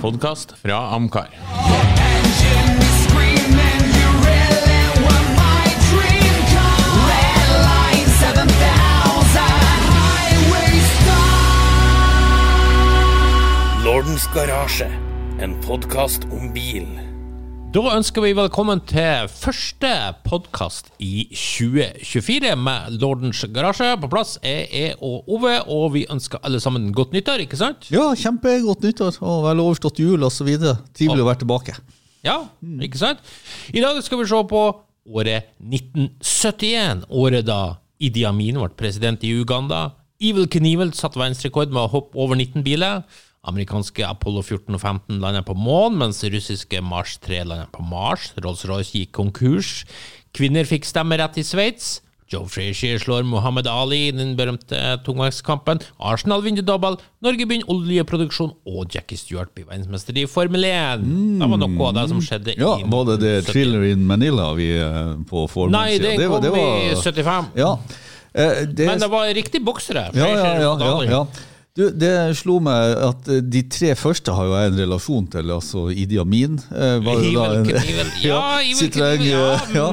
podkast fra Amcar. Engine is screaming, you really were my dream car. Red line 7000, highway star. Lordens Garasje, en podkast om bil. Da ønsker vi velkommen til første podkast i 2024 med Lordens Garasje. På plass er jeg og Ove, og vi ønsker alle sammen godt nyttår, ikke sant? Ja, kjempegodt nyttår og vel overstått jul osv. Trivelig å være tilbake. Ja, ikke sant? I dag skal vi se på året 1971, året da Idi Amin ble president i Uganda. Evil Knievel satte verdensrekord med å hoppe over 19 biler. Amerikanske Apollo 14 og 15 landet på månen, mens russiske Mars 3 landet på Mars. Rolls-Royce gikk konkurs. Kvinner fikk stemmerett i Sveits. Joe Frazier slår Muhammad Ali i den berømte tungvektskampen. Arsenal vinner dobbel. Norge begynner oljeproduksjon, og Jackie Stewart blir verdensmester i Formel 1. Det var noe av det som skjedde Ja, i Var det det Thriller in Manila vi eh, på formuen Nei, det siden? kom var- det i var- 75. Ja. Eh, det, Men det var riktig boksere. ja, ja, ja, ja, ja. Du, det slo meg at eh, de tre første har jo jeg en relasjon til. Altså Idi Amin. eh, var jo da Evil en-. Ja, Evil can evil. ja. eh, ja.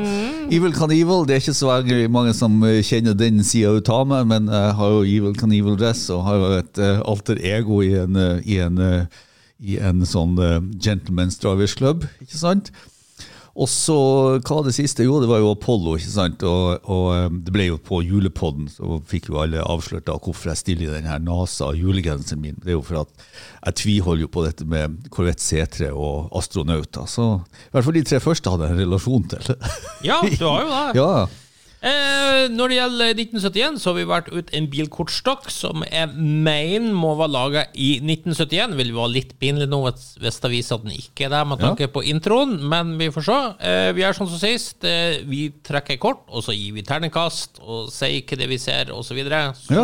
Evil Knievel, det er ikke så mange som eh, kjenner den sida ut av meg, men jeg har jo Evil Knievel-dress og har jo et eh, alter ego i en, eh, i en, eh, i en sånn uh, Gentlemen's Drivers Club, ikke sant? Og så, hva det siste? Jo, det var jo Apollo, ikke sant? Og, og eh, det ble jo på julepodden, så fikk jo alle avslørt da hvorfor jeg stiller i den her NASA-julegenseren min. Det er jo for at jeg tviholder jo på dette med Corvette C3 og astronauter. Så i hvert fall de tre første hadde jeg en relasjon til. Ja, du har jo det. ja, Eh, når det gjelder 1971, så har vi vært ut en bilkortstokk som jeg mener må være laga i 1971. Det vil være litt pinlig nå hvis det viser at den ikke er det, med tanke på introen, men vi får se. Eh, vi er sånn som sist. Eh, vi trekker kort, og så gir vi terningkast og sier hva det vi ser, osv. Så, videre. så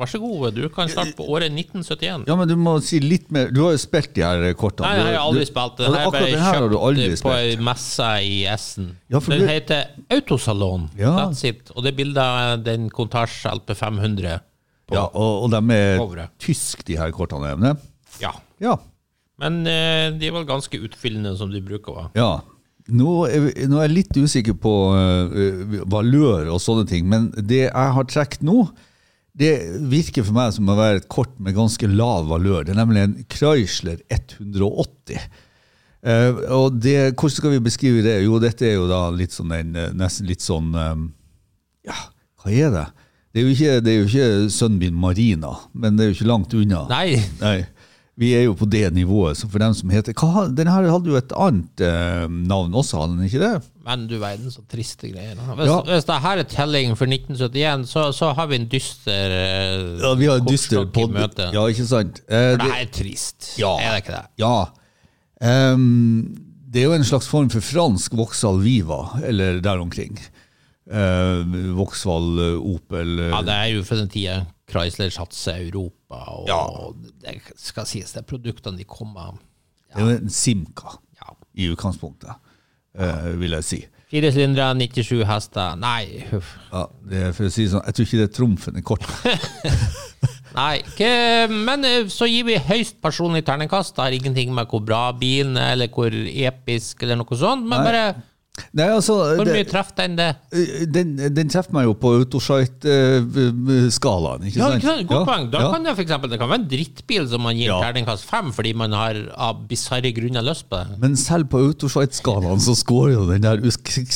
vær så god, du kan starte på året 1971. ja, men du må si litt mer. Du har jo spilt de her kortene. Nei, jeg har aldri Du- spilt Den her ble kjøpt på ei messe i Essen. Ja, den heter Autosalon. Ja. That's it. Og det bildet er den Contage LP 500. På. Ja, og, og de er Coveret. tysk, de her kortene. Evne. Ja. Ja. Men eh, de er vel ganske utfyllende, som de bruker å. Ja. Nå er, vi- nå er jeg litt usikker på uh, valør og sånne ting, men det jeg har trukket nå, det virker for meg som å være et kort med ganske lav valør. Det er nemlig en Chrysler 180. Eh, og det, hvordan skal vi beskrive det? Jo, dette er jo da litt sånn en, eh, nesten litt sånn um, Ja, hva er det? Det er jo ikke, det er jo ikke sønnen min Marina, men det er jo ikke langt unna. Nei, Nei, vi er jo på det nivået. Så for dem som heter hva, Denne her hadde jo et annet eh, navn også, hadde den ikke det? men du verden, så triste greier. Hvis, Ja. hvis det her er telling for 1971, så, så har vi en dyster uh, Ja, vi har en dyster pod... Ja, ikke sant? Eh, For det, her er trist. Ja. Er det ikke det? ja. Ehm, det er jo en slags form for fransk Vauxhall Viva, eller der omkring. Uh, Vauxhall, eh, Opel eh, Ja, det er jo for den tida Chrysler satser Europa, og Ja. det skal sies, det er produktene de kommer Det er jo en Simca ja. i utgangspunktet, uh, vil jeg si. Fire sylindere, 97 hester Nei, huff. Ja, det er for å si sånn, Jeg tror ikke det er trumfen i kortet. Nei, ikke, men eh, så gir vi høyst personlig terningkast. Det har ingenting med hvor bra bilen er, eller hvor episk, eller noe sånt. Men Nei. bare Nei, altså, hvor mye traff den det? Eh, Den, den treffer meg jo på Autosite-skalaen, ikke Ja, sant? Ja? Godt poeng. Da ja. kan det for eksempel, det kan være en drittbil som man gir Ja. terningkast fem fordi man har av bisarre grunner lyst på det. Men selv på Autosite-skalaen så scorer jo den der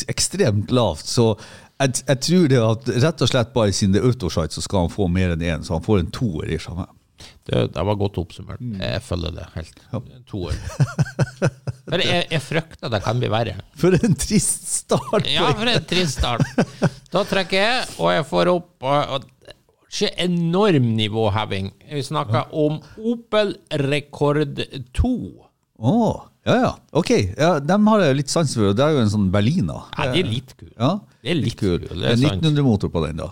ekstremt lavt. Så jeg, jeg tror det at rett og slett bare siden det er Autosite, så skal han få mer enn én. Så han får en toer i seg. Det, det var godt oppsummert. Mm. Jeg følger det helt. To år. For jeg, jeg frykter det kan bli verre. For en trist start! Ja, for en trist start. Da trekker jeg, og jeg får opp og, og, enorm nivåheving. Vi snakker om Opel Rekord 2. Å, ja, ja. Ok, ja, dem har jeg litt sans for. Det er jo en sånn Berliner. Ja, de er litt kule. Ja, Det er litt kul. kul, det er 1900-motor på den, da.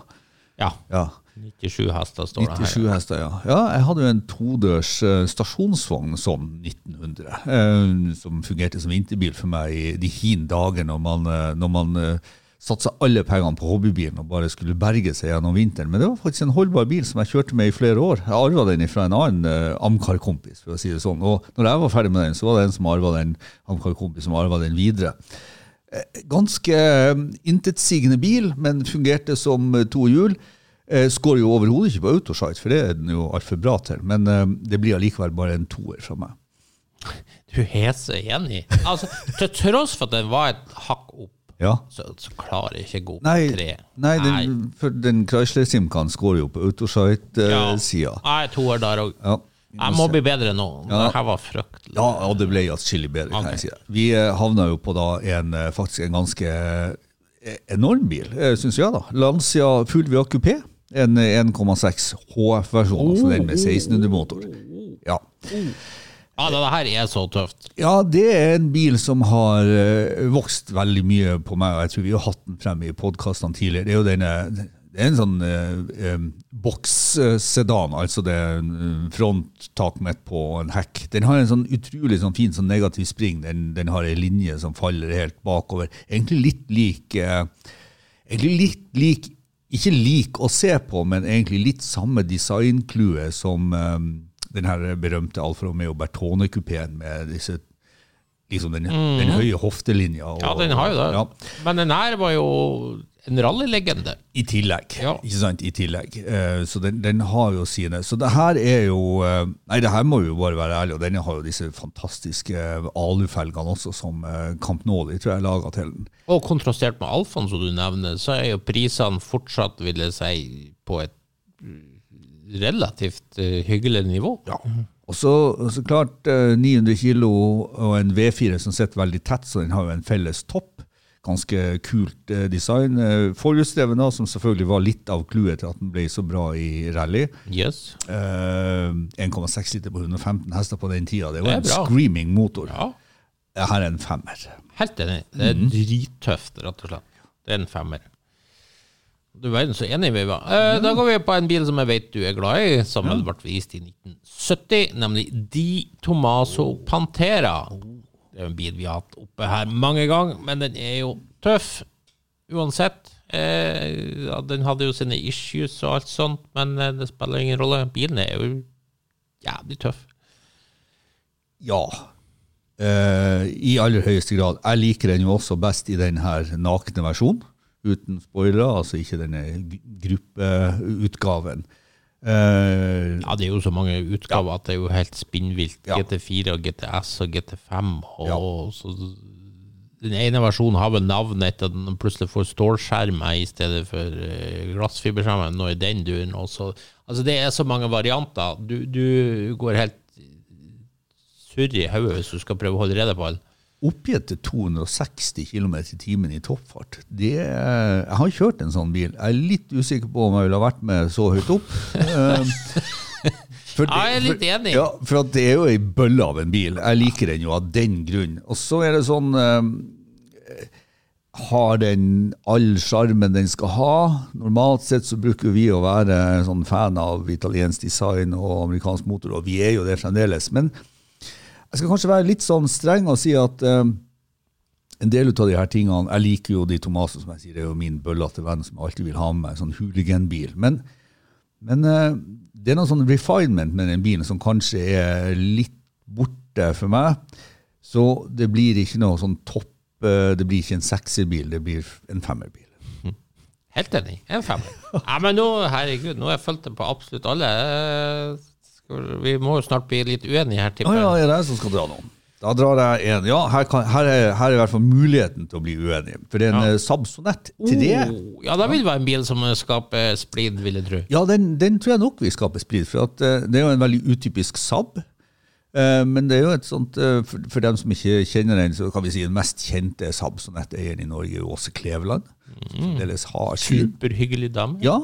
Ja. Ja. 97 hester står det her. 97 hester, ja. ja. Jeg hadde jo en todørs eh, stasjonsvogn som 1900, eh, som fungerte som vinterbil for meg i de hin dager når man, eh, når man eh, satsa alle pengene på hobbybilen og bare skulle berge seg gjennom vinteren. Men det var faktisk en holdbar bil som jeg kjørte med i flere år. Jeg arva den fra en annen uh, Amcar-kompis, for å si det sånn. Og når jeg var ferdig med den, så var det en som arva den Amcar-kompis som arva den videre. Eh, Ganske eh, intetsigende bil, men fungerte som eh, to hjul. Eh, Skårer jo overhodet ikke på autosite, for det er den jo altfor bra til. Men eh, det blir allikevel bare en toer fra meg. Du heser enig. Altså, til tross for at den var et hakk opp, Ja. så, så klarer jeg ikke gå opp Nei, tre. nei, den, for den Chrysler Simcan skårer jo på autosite-sida. Jeg er toer der òg. Ja. Jeg må bli bedre nå. Ja. Det her var fryktelig. Ja, og det ble atskillig bedre, kan Ok. jeg si. Vi eh, havna jo på da en, eh, faktisk en ganske eh, enorm bil, syns jeg. da. Lancia Fulvia Coupé. En eh, 1,6 HF-versjon, altså den med 1600-motor. Ja. Ja, det her er så tøft. ja, det er en bil som har eh, vokst veldig mye på meg, og jeg tror vi har hatt den frem i podkastene tidligere. Det er jo denne det er en sånn eh, eh, bokssedan, altså det er en eh, fronttak midt på en hekk. Den har en sånn utrolig sånn fin sånn negativ spring. Den, den har en linje som faller helt bakover. Egentlig litt lik eh, Egentlig litt lik Ikke lik å se på, men egentlig litt samme designclue som eh, den her berømte Alfa Romeo Bertone-kupeen med disse liksom den, den høye hoftelinja. og- Mm. Ja, den har jo det. Ja. Men den her var jo en rallylegende. I tillegg. Ja. Ikke sant? I tillegg. Eh, så den, den har jo sine. Så det her er jo eh, Nei, det her må vi jo bare være ærlige, og den har jo disse fantastiske alufelgene også, som eh, Camp Nåli tror jeg laga til den. Og kontrastert med Alfaen, som du nevner, så er jo prisene fortsatt, vil jeg si, på et mm, relativt eh, hyggelig nivå. Ja. Og så, så klart eh, 900 kilo og en V4 som sitter veldig tett, så den har jo en felles topp. Ganske kult eh, design. Forhjulsdrevne, da, som selvfølgelig var litt av clouet til at den ble så bra i rally. Yes. Eh, 1,6 liter på 115 hester på den tida. Det var det en bra. screaming motor. Ja, Her er en femmer. helt enig. Det er drittøft, rett og slett. Det er en femmer. Du er verden så enig vi var. Eh, Da går vi på en bil som jeg vet du er glad i, som ja. ble vist i 1970, nemlig Di Tomaso Pantera. Det er en bil vi har hatt oppe her mange ganger, men den er jo tøff uansett. Eh, ja, den hadde jo sine issues og alt sånt, men eh, det spiller ingen rolle. Bilen er jo jævlig tøff. Ja. Eh, I aller høyeste grad. Jeg liker den jo også best i den her nakne versjonen. Uten spoilere, altså ikke denne gruppeutgaven. Eh, Ja, det er jo så mange utgaver at det er jo helt spinnvilt. Ja. GT4 og GTS og GT5. Og Ja. så, den ene versjonen har vel navnet etter at den plutselig får stålskjermer i stedet for uh, glassfiberskjermer. Nå er den duren også. Altså, det er så mange varianter. Du, du går helt surr i hodet hvis du skal prøve å holde rede på alle. Oppgitt til 260 km i timen i toppfart. Det, jeg har kjørt en sånn bil. Jeg er litt usikker på om jeg ville ha vært med så høyt opp. For det, Ja, jeg er litt for- enig. Ja, for det er jo ei bølle av en bil. Jeg liker den jo av den grunn. Og så er det sånn eh, Har den all sjarmen den skal ha? Normalt sett så bruker vi å være sånn fan av italiensk design og amerikansk motor, og vi er jo det fremdeles. Men jeg skal kanskje være litt sånn streng og si at eh, en del av de her tingene Jeg liker jo de Tomaso, som jeg sier, det er jo min bøllete venn som jeg alltid vil ha med meg, sånn hooliganbil. Men, men eh, det er noe sånn refinement med den bilen som kanskje er litt borte for meg. Så det blir ikke noe sånn topp eh, Det blir ikke en sekserbil, det blir en femmerbil. Helt enig. En femmer. Ja, men nå, herregud, nå har jeg fulgt det på absolutt alle. Eh, Skal, vi må jo snart bli litt uenige her, tipper jeg. ja, det er det jeg som skal dra nå? Da drar jeg en. Ja, her, kan, her, er, her er i hvert fall muligheten til å bli uenig. For det er en Ja. Samsonett 3. Oh, ja, det vil være en bil som skaper splid, vil jeg tro. Ja, den, den tror jeg nok vil skape splid, for at, eh, det er jo en veldig utypisk Saab. Eh, men det er jo et sånt, eh, for, for dem som ikke kjenner den, så kan vi si den mest kjente Saab Sonett-eieren i Norge, Åse Kleveland. Mm. har. Superhyggelig dame. Ja,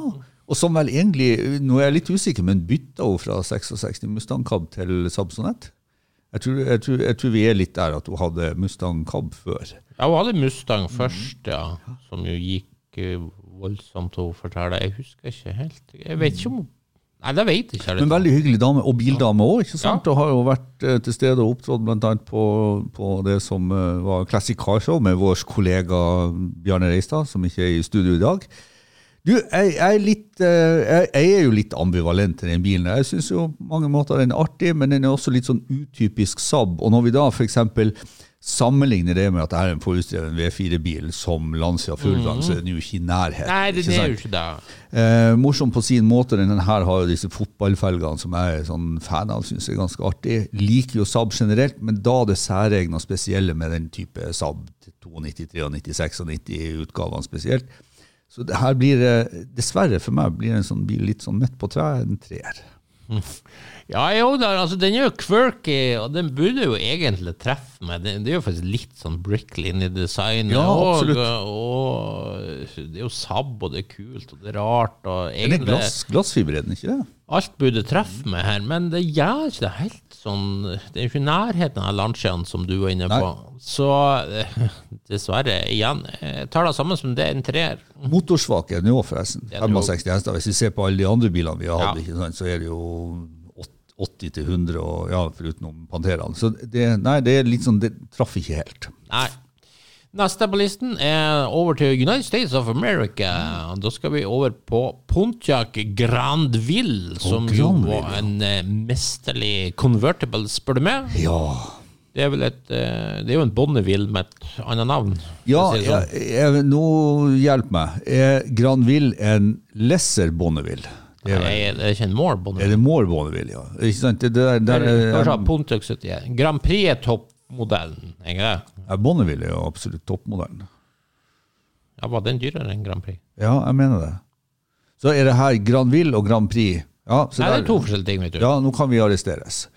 og som vel egentlig, nå er jeg litt usikker, men bytta hun fra 66 Mustang Cab til Saab Jeg tror, jeg, tror, jeg tror vi er litt der at hun hadde Mustang Cab før. Ja, hun hadde Mustang først, ja. Som jo gikk eh, voldsomt å fortelle. Jeg husker ikke helt. Jeg vet ikke om hun Nei, det vet jeg ikke. Men veldig hyggelig dame, og bildame òg. ikke sant? Ja. Og har jo vært eh, til stede og opptrådt bl.a. På, på det som eh, var Classic Car Show med vår kollega Bjarne Reistad, som ikke er i studio i dag. Du, jeg, jeg, er litt, eh, jeg, jeg er jo litt ambivalent til den bilen. Jeg syns jo på mange måter den er artig, men den er også litt sånn utypisk Saab. Og når vi da f.eks. sammenligner det med at det er en forutstrevet V4-bil som Lancia Fullgang, så er den jo ikke i nærheten. Nei, det er jo ikke det. Eh, morsom på sin måte. Den her har jo disse fotballfelgene som jeg er sånn fan av, syns er ganske artig. Liker jo Saab generelt, men da det særegne og spesielle med den type Saab 92, 93, 96 og 90-utgavene spesielt. Så det her blir, det, dessverre for meg, blir en sånn bil litt sånn midt på treet, en treer. Ja, jo da, altså den er jo quirky, og den burde jo egentlig treffe meg. Det, det er jo faktisk litt sånn Bricklin i designet. Ja, og, og det er jo sabb, og det er kult, og det er rart. Og Den er glass, glassfiber, er den ikke det? alt burde treffe meg her, men det gjør ikke det helt sånn Det er jo ikke nærheten av Lanciaen som du var inne Nei. på. Så eh, dessverre, igjen, tar det samme som det er en treer. Motorsvak er den jo, forresten. Ja, det er jo- 65 hester. Hvis vi ser på alle de andre bilene vi har hatt, Ja. så er det jo 80 til 100, og, ja, foruten Panteraen. Så det, nei, det er litt sånn, det traff ikke helt. Nei. Neste på listen er over til United States of America. Da skal vi over på Pontiac Grandville, som jo var en uh, mesterlig convertible, spør du meg. Ja, Det er et eh, Det er jo en Bonneville med et annet navn. Ja, si det jeg, sånn. jeg, nå hjelp meg. Er Granville en lesser Bonneville? Det er, Nei, er det er ikke en More er Bonneville. det more Bonneville, ja? Ikke sant? Det, der, der, Kanskje er, Pontiac 71. Grand Prix er toppmodellen, ja, Bonneville er jo absolutt toppmodellen. Ja, Var den dyrere enn Grand Prix? Ja, jeg mener det. Så er det her Granville og Grand Prix. Ja, så Nei, det er to forskjellige ting, vet du. Ja, nå kan vi arresteres.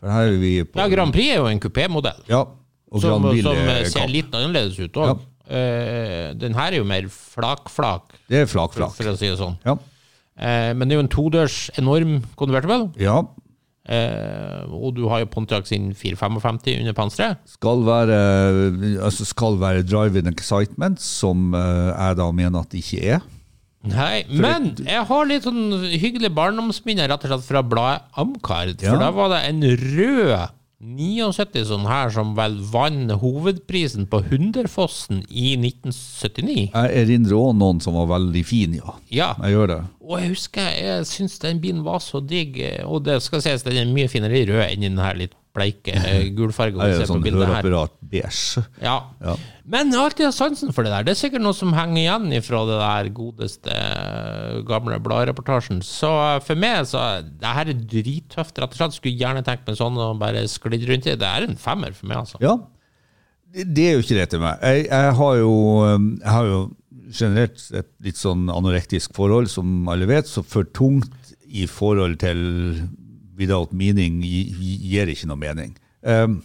For her er vi på Ja, Grand Prix er jo en kupémodell. Ja, og som, Granville som er eh, ser kapp. litt annerledes ut òg. den her er jo mer flak-flak, Det er flak-flak. for å si det sånn. Ja. Uh, men det er jo en todørs enorm convertible. ja. Eh, og du har jo Pontiac sin 455 under panseret. Skal være, altså skal være drive-in excitement, som eh, jeg da mener at det ikke er. Nei, men jeg har litt sånn hyggelig barndomsminner rett og slett fra bladet Amcard. Ja. For da var det en rød 79 sånn her som vel vant hovedprisen på Hunderfossen i 1979. Jeg erindrer òg noen som var veldig fin, ja. Ja. Jeg gjør det. Og jeg husker jeg syns den bilen var så digg, og det skal sies den er mye finere i rød enn den her litt bleike eh, gulfargen Det er sånn høreapparat beige. Ja. Ja. Men jeg har alltid hatt sansen for det der. Det er sikkert noe som henger igjen fra det der godeste gamle bladreportasjen. Så eh, for meg, så det her er drittøft. Rett og slett skulle gjerne tenkt meg sånn og bare sklidd rundt i det. Er en femmer for meg, altså. Ja, det, er jo ikke det til meg. Jeg, jeg, har jo, um, jeg har jo generelt et litt sånn anorektisk forhold, som alle vet, så for tungt i forhold til without meaning gi- gi- gir ikke noe mening. Um,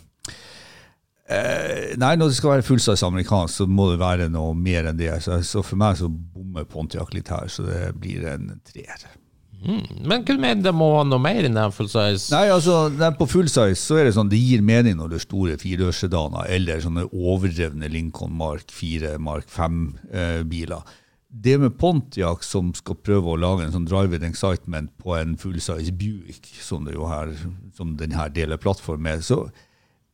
eh, nei, når det skal være fullsize amerikansk, så må det være noe mer enn det. Så, så for meg så bommer Pontiac litt her, så det blir en treer. Men kunne mener det må være noe mer enn den full size. Nei, altså, På fullsize så er det sånn, det gir mening når det er store firedørssedaner eller sånne overdrevne Lincoln Mark 4, Mark 5-biler. det med Pontiac som skal prøve å lage en sånn drive-in excitement på en fullsize Buick, som det jo her, som denne deler plattform med, så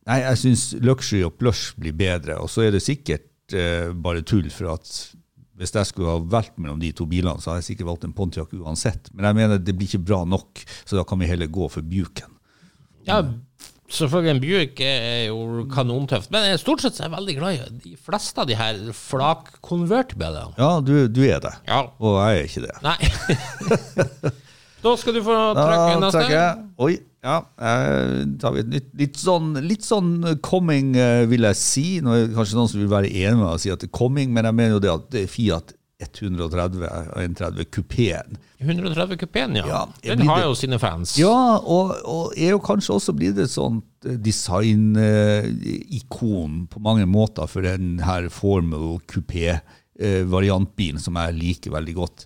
nei, jeg syns luxury og plush blir bedre. Og så er det sikkert eh, bare tull, for at hvis jeg skulle ha valgt mellom de to bilene, så hadde jeg sikkert valgt en Pontiac uansett. Men jeg mener det blir ikke bra nok, så da kan vi heller gå for Buken. Ja, selvfølgelig en Buick er jo kanontøft, men stort sett så er jeg veldig glad i de fleste av de her flak-convertiblene. Ja, du, du er det. Ja. Og jeg er ikke det. Nei. da skal du få trykke neste. trekker. Oi, ja. eh, tar vi et nytt, litt, sånn, litt sånn coming, eh, vil jeg si. Nå er det kanskje noen som vil være enig med meg og si at det er coming, men jeg mener jo det at det er Fiat 130 og 130 kupeen. 130 kupeen, ja. Ja, Den har det- jo sine fans. Ja, og, og er jo kanskje også blitt et sånt design-ikon på mange måter for den her formal kupé-variantbilen som jeg liker veldig godt.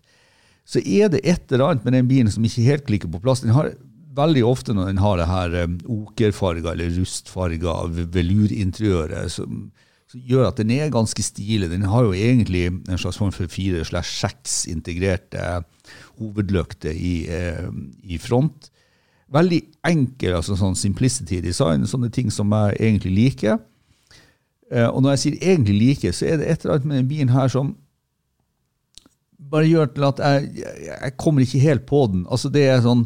Så er det et eller annet med den bilen som ikke helt klikker på plass. Den har veldig ofte når den har det her um, okerfarga eller rustfarga velurinteriøret, som, som gjør at den er ganske stilig. Den har jo egentlig en slags form for fire slash seks integrerte hovedlykter i, eh, i front. Veldig enkel, altså sånn simplicity design, sånne ting som jeg egentlig liker. Eh, og når jeg sier egentlig liker, så er det et eller annet med denne bilen her som bare gjør til at jeg, jeg, kommer ikke helt på den. Altså det er sånn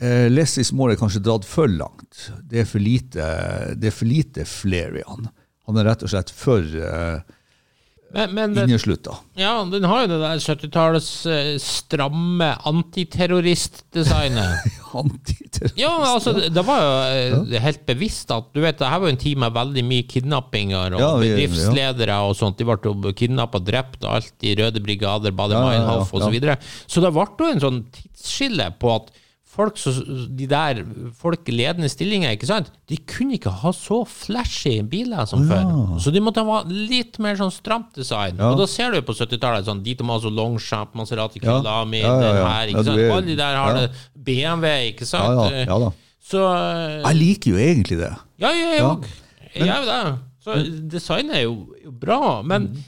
eh, Less is more er kanskje dratt for langt. Det er for lite, det lite flair i han. Han er rett og slett for eh, Men, men ja, den har jo det der 70-tallets eh, stramme antiterroristdesignet. Antiterrorist. Ja, altså, det, det var jo eh, helt bevisst at du vet, det her var jo en tid med veldig mye kidnappinger og Ja, vi- bedriftsledere og sånt. De ble kidnappa og drept, og alt i Røde brigader, Bade Ja, ja, ja, og så videre. Så det ble jo en sånn tidsskille på at folk, så, de der folk ledende stillinger, ikke sant, de kunne ikke ha så flashy biler som før. Så de måtte ha litt mer sånn stramt design. Og da ser du på 70-tallet sånn Dito Maso Longchamp, Maserati Ja. Kyalami, Ja, ja, den ja. her, ikke sant. Alle de der har ja. det. BMW, ikke sant. Ja, ja, ja da. Så eh, Jeg liker jo egentlig det. Ja, jeg Ja. òg. Jeg jo det. Så designet er jo bra, men Mm.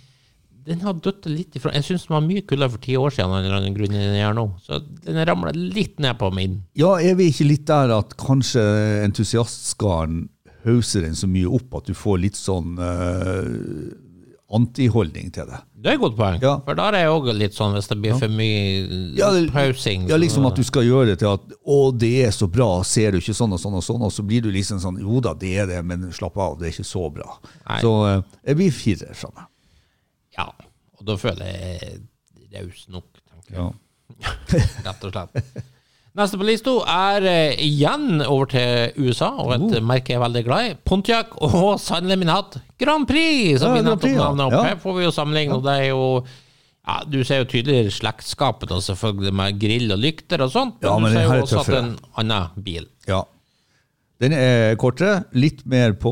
Den har dødd litt ifra. Jeg syns den var mye kulere for ti år siden enn den grunnen den gjør nå. Så den ramler litt ned på min. Ja, er vi ikke litt der at kanskje entusiastskaren hauser den så mye opp at du får litt sånn uh, antiholdning til det? Det er et godt poeng. Ja. For da er jeg òg litt sånn hvis det blir for mye Ja, det- pausing. Ja, liksom at du skal gjøre det til at 'å, det er så bra, ser du ikke sånn og sånn og sånn', og så blir du liksom sånn 'jo da, det er det, men slapp av, det er ikke så bra'. Nei. Så uh, jeg blir firer fra meg. Ja. Og da føler jeg raus nok, tenker jeg. Ja. Rett og slett. Neste på lista er eh, igjen over til USA, og et Oh. merke jeg er veldig glad i. Pontiac og sannelig min hatt Grand Prix, som Ja, vi nettopp navnet opp. Ja. Her får vi jo sammenligne, og det er jo ja, Du ser jo tydeligere slektskapet, selvfølgelig, med grill og lykter og sånt, men, Ja, men du ser jo også at det er en annen bil. ja. Den er kortere, litt mer på,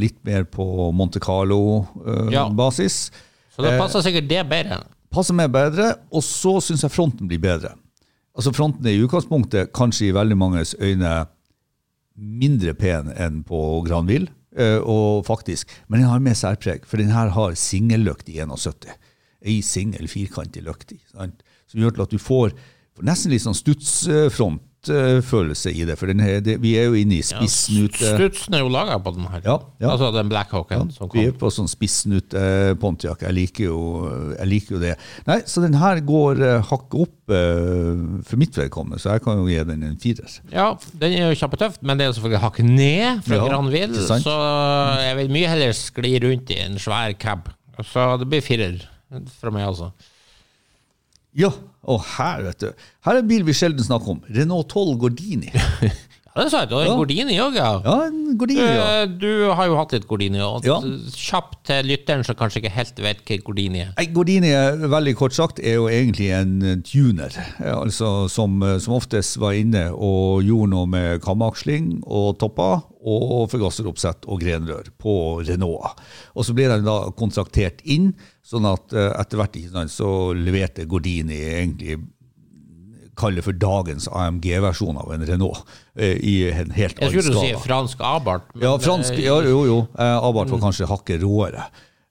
litt mer på Monte Carlo-basis. Så da Eh, passer sikkert det bedre. passer meg bedre, og så syns jeg fronten blir bedre. Altså Fronten er i utgangspunktet kanskje i veldig manges øyne mindre pen enn på Granville, eh, og faktisk, men den har mer særpreg, for den her har singellykt i 71. Ei singel, firkantig lykt i. sant? Som gjør til at du får, nesten litt sånn stutsfrontfølelse i det, for den her, det, vi er jo inne i spissnute... Stutsen er jo laga på den her. Ja, ja. Altså den Blackhawken som Vi er på sånn spissnute Pontiac. Jeg liker, jo, jeg liker jo det. Nei, Så den her går uh, hakket opp eh, for mitt vedkommende, så jeg kan jo gi den en firer. Ja, den er jo kjempetøff, men det er selvfølgelig hakket ned fra Ja, Granville, så jeg vil mye heller skli rundt i en svær cab. Så det blir firer fra meg, altså. Ja, og her, vet du. Her er en bil vi sjelden snakker om. Renault 12 Gordini. Ja, det er Du Og en. Gordini òg, ja. Ja, en Gordini, ja. Du, Du har jo hatt litt Gordini, og Ja. kjapt til lytteren som kanskje ikke helt vet hva Gordini er. Nei, Gordini, veldig kort sagt, er jo egentlig en eh, tuner. eh, Altså som, eh, som oftest var inne og gjorde noe med kamaksling og topper og forgasseroppsett og grenrør på Renault. Og så ble de da kontraktert inn, sånn at eh, etter hvert så leverte Gordini egentlig kalle for dagens AMG-versjon av en Renault. eh, I en helt annen skala. Jeg skulle si fransk Abart. men, Ja, fransk, eh, ja, jo, jo. Eh, Abarth var kanskje hakket råere.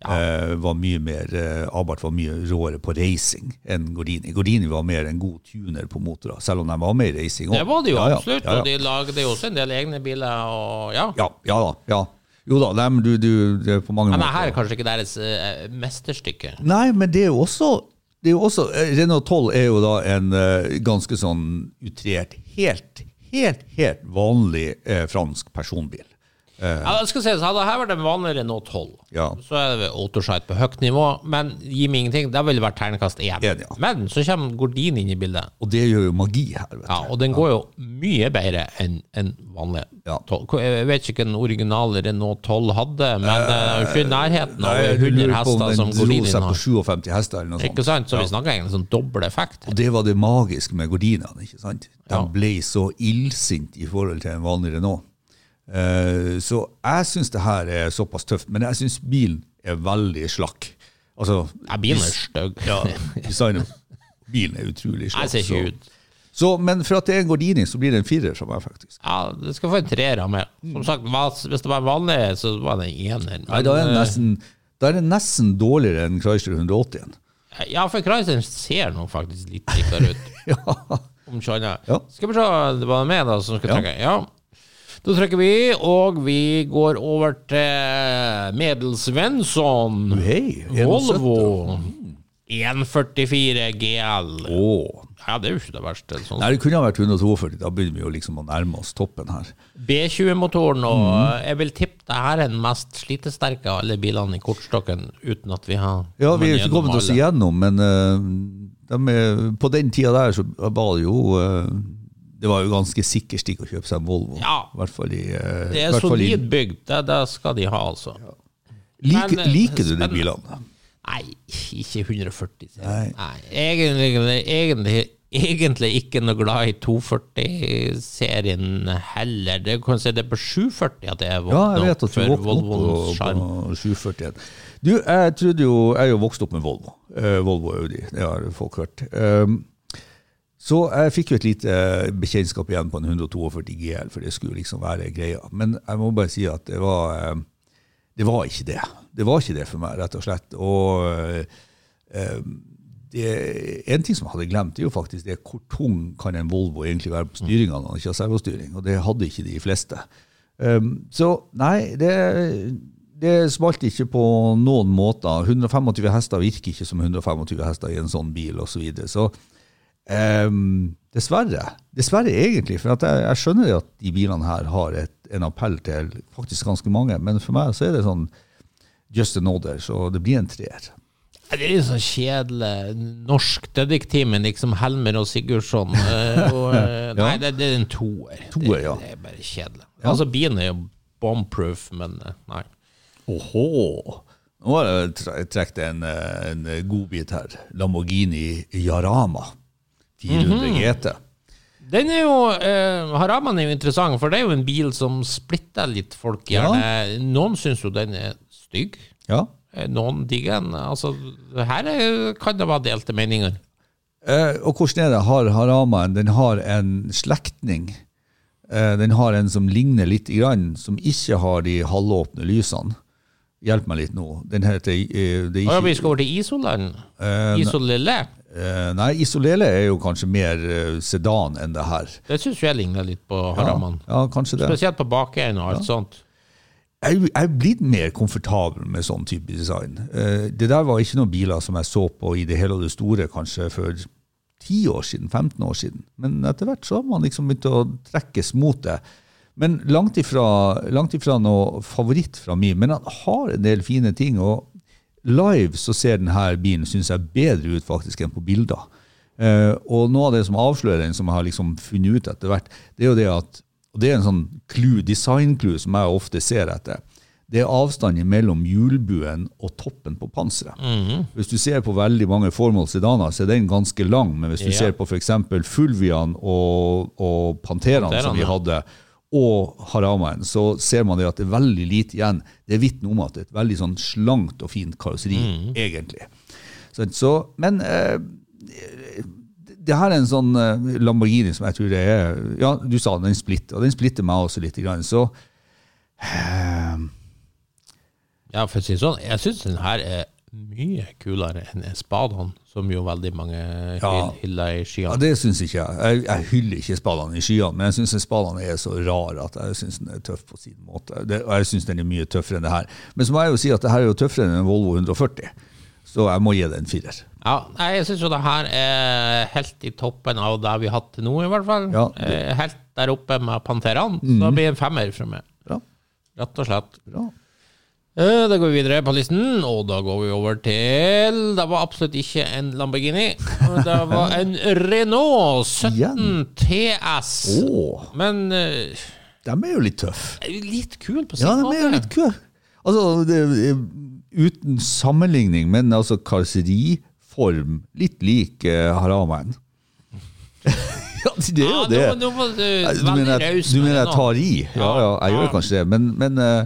Eh, var mye mer, Abarth var mye råere på racing enn Gordini. Gordini var mer en god tuner på motorer, selv om de var med i racing også. Det var det jo Ja, ja, absolutt, Ja, ja. og de lagde jo også en del egne biler, og ja. ja, ja da. Ja. Jo da, nei, du, du, det er på mange Men måter. Men her er kanskje ikke deres eh, mesterstykke. Nei, men det er jo også, det er jo også eh, Renault 12 er jo da en eh, ganske sånn utrert, helt, helt, helt vanlig eh, fransk personbil. Ja, det skal sies, Hadde dette vært en vanlig Renault 12, Ja. så er det autosite på høyt nivå, men gi meg ingenting. Det ville vært terningkast én. Ja. Men så kommer Gordin inn i bildet, Og det gjør jo magi her, vet ja, og den går jo mye bedre enn en vanlig Ja. 12. Jeg vet ikke hva den originale Renault 12 hadde, men det er ikke i nærheten av Nei, jeg 100 lurer på om hester som den dro seg på 57 hester eller noe sånt. Ikke sant? Så vi snakker egentlig sånn dobbel effekt. Og det var det magiske med gordinene. ikke sant? De ble så illsinte i forhold til en vanlig Renault. Eh, så jeg syns det her er såpass tøft, men jeg syns bilen er veldig slakk. Altså, Ja, bilen er stygg. Ja, designet. Bilen er utrolig slakk. Jeg ser ikke så- ut. Så, men for at det er en Gordini, så blir det en firer fra meg, faktisk. Ja, det skal få en treer av meg. Som sagt, hvis det var vanlig, så var det en ener. Nei, da er det nesten, da er det nesten dårligere enn Chrysler 180-en. Ja, for Chrysler ser nå faktisk litt likere ut. Ja. Om ikke annet. Ja. Skal vi se, det var meg da som skal Ja. trekke. Ja. Da trykker vi, og vi går over til Medel Svensson. Volvo. 144 GL. Åh. Ja, det er jo ikke det verste. Sånn. Nei, det kunne ha vært 142, da begynner vi jo liksom å nærme oss toppen her. B20-motoren, og Mm. jeg vil tippe det her er den mest slitesterke av alle bilene i kortstokken, uten at vi har Ja, vi er jo ikke kommet oss igjennom, men uh, de er, på den tida der så var det jo eh, Det var jo ganske sikker stikk å kjøpe seg en Volvo. Ja. I hvert fall i, uh, Det er solid bygd, det, det skal de ha, altså. Like, Men, eh, liker du de bilene? Nei, ikke 140. sier Nei. Nei. Egentlig, egentlig, egentlig ikke noe glad i 240-serien heller. Det kan si det er på 740 at jeg er Ja, jeg vet at du for Volvoens på, sjarm. på 741. Du, jeg trodde jo Jeg er jo vokst opp med Volvo. Uh, Volvo Audi, det har folk hørt. Um, så jeg fikk jo et lite bekjentskap igjen på en 142 GL, for det skulle liksom være greia. Men jeg må bare si at det var eh, Det var ikke det. Det var ikke det for meg, rett og slett. Og eh, det, en ting som jeg hadde glemt, er jo faktisk det hvor tung kan en Volvo egentlig være på styringa når den ikke har servostyring, og det hadde ikke de fleste. Så nei, det, det smalt ikke på noen måter. 125 hester virker ikke som 125 hester i en sånn bil, osv. Så, videre. så um, dessverre. Dessverre egentlig, for jeg, jeg skjønner at de bilene her har et, en appell til faktisk ganske mange, men for meg så er det sånn just an order, så det blir en treer. Det er litt sånn kjedelig norsk detektiv med liksom Helmer og Sigurdsson. eh, og, ja. Nei, det, det er en toer. Toer, det, ja. det er bare kjedelig. Altså, bilen er jo bombproof, men eh, nei. Åhå! Nå har jeg trukket en, eh, en godbit her. Lamborghini Jarama 400 GT. Den er jo, eh, Haraman er jo interessant, for det er jo en bil som splitter litt folk gjerne. Noen syns jo den er stygg. Ja. Eh, Noen digger den. Altså, her er, kan det være delte meninger. Eh, og hvordan er det? Har Haraman den har en slektning. Eh, den har en som ligner litt, grann, som ikke har de halvåpne lysene. Hjelp meg litt nå. Den heter eh, ikke, vi skal over til Isoland. Eh, Isolille. Eh, Nei, Isolele er jo kanskje mer eh, sedan enn det her. Det syns jeg ligner litt på Haraman. Ja, kanskje det. Spesielt på bakenden og alt sånt. jeg, er blitt mer komfortabel med sånn type design. Eh, det der var ikke noen biler som jeg så på i det hele og det store kanskje for 10 år siden, 15 år siden. Men etter hvert så har man liksom begynt å trekkes mot det. Men langt ifra, langt ifra noe favoritt fra min, men han har en del fine ting. og Live så ser denne bilen synes jeg, bedre ut faktisk enn på bilder. Eh, og noe av det som avslører den, som jeg har liksom funnet ut etter hvert, det er jo det at og det er en sånn clue, design-clue som jeg ofte ser etter. Det er avstanden mellom hjulbuen og toppen på panseret. Hvis du ser på veldig mange formål sedaner, så er den ganske lang. Men hvis du Ja. ser på f.eks. Fulvian og, og Panteraen som vi hadde, og Haramaen, så ser man det at det er veldig lite igjen. Det vitner om at det er et veldig sånn slankt og fint karosseri, egentlig. Så, så, men eh, det her er en sånn eh, Lamborghini som jeg tror det er Ja, du sa den splitter, og den splitter meg også litt. Grann, så eh, Ja, for å si det sånn, jeg syns den her er mye kulere enn spadene, som jo veldig mange Ja. hyller i skyene. ja. Det syns ikke jeg. jeg. Jeg hyller ikke spadene i skyene, men jeg syns spadene er så rare at jeg syns den er tøff på sin måte. Det, og jeg syns den er mye tøffere enn det her. Men så må jeg jo si at det her er jo tøffere enn en Volvo 140, så jeg må gi det en firer. Ja, jeg syns jo det her er helt i toppen av det vi har hatt til nå, i hvert fall. Ja, Eh, Helt der oppe med Panteraen. Så det blir en femmer fra meg, rett og slett. Bra. Eh, Da går vi videre på listen, og da går vi over til Det var absolutt ikke en Lamborghini. Det var en Renault 17 TS. Oh. Men uh, de er jo litt tøffe. litt kul på sin Ja, de måte. er jo litt kule. Altså, det, uten sammenligning, men altså karosseriform litt lik uh, Haramaen. ja, det er jo Ja, det. nå, nå du mener, jeg- du mener jeg tar i? Ja, ja, jeg Ja. gjør kanskje det. Men, men eh,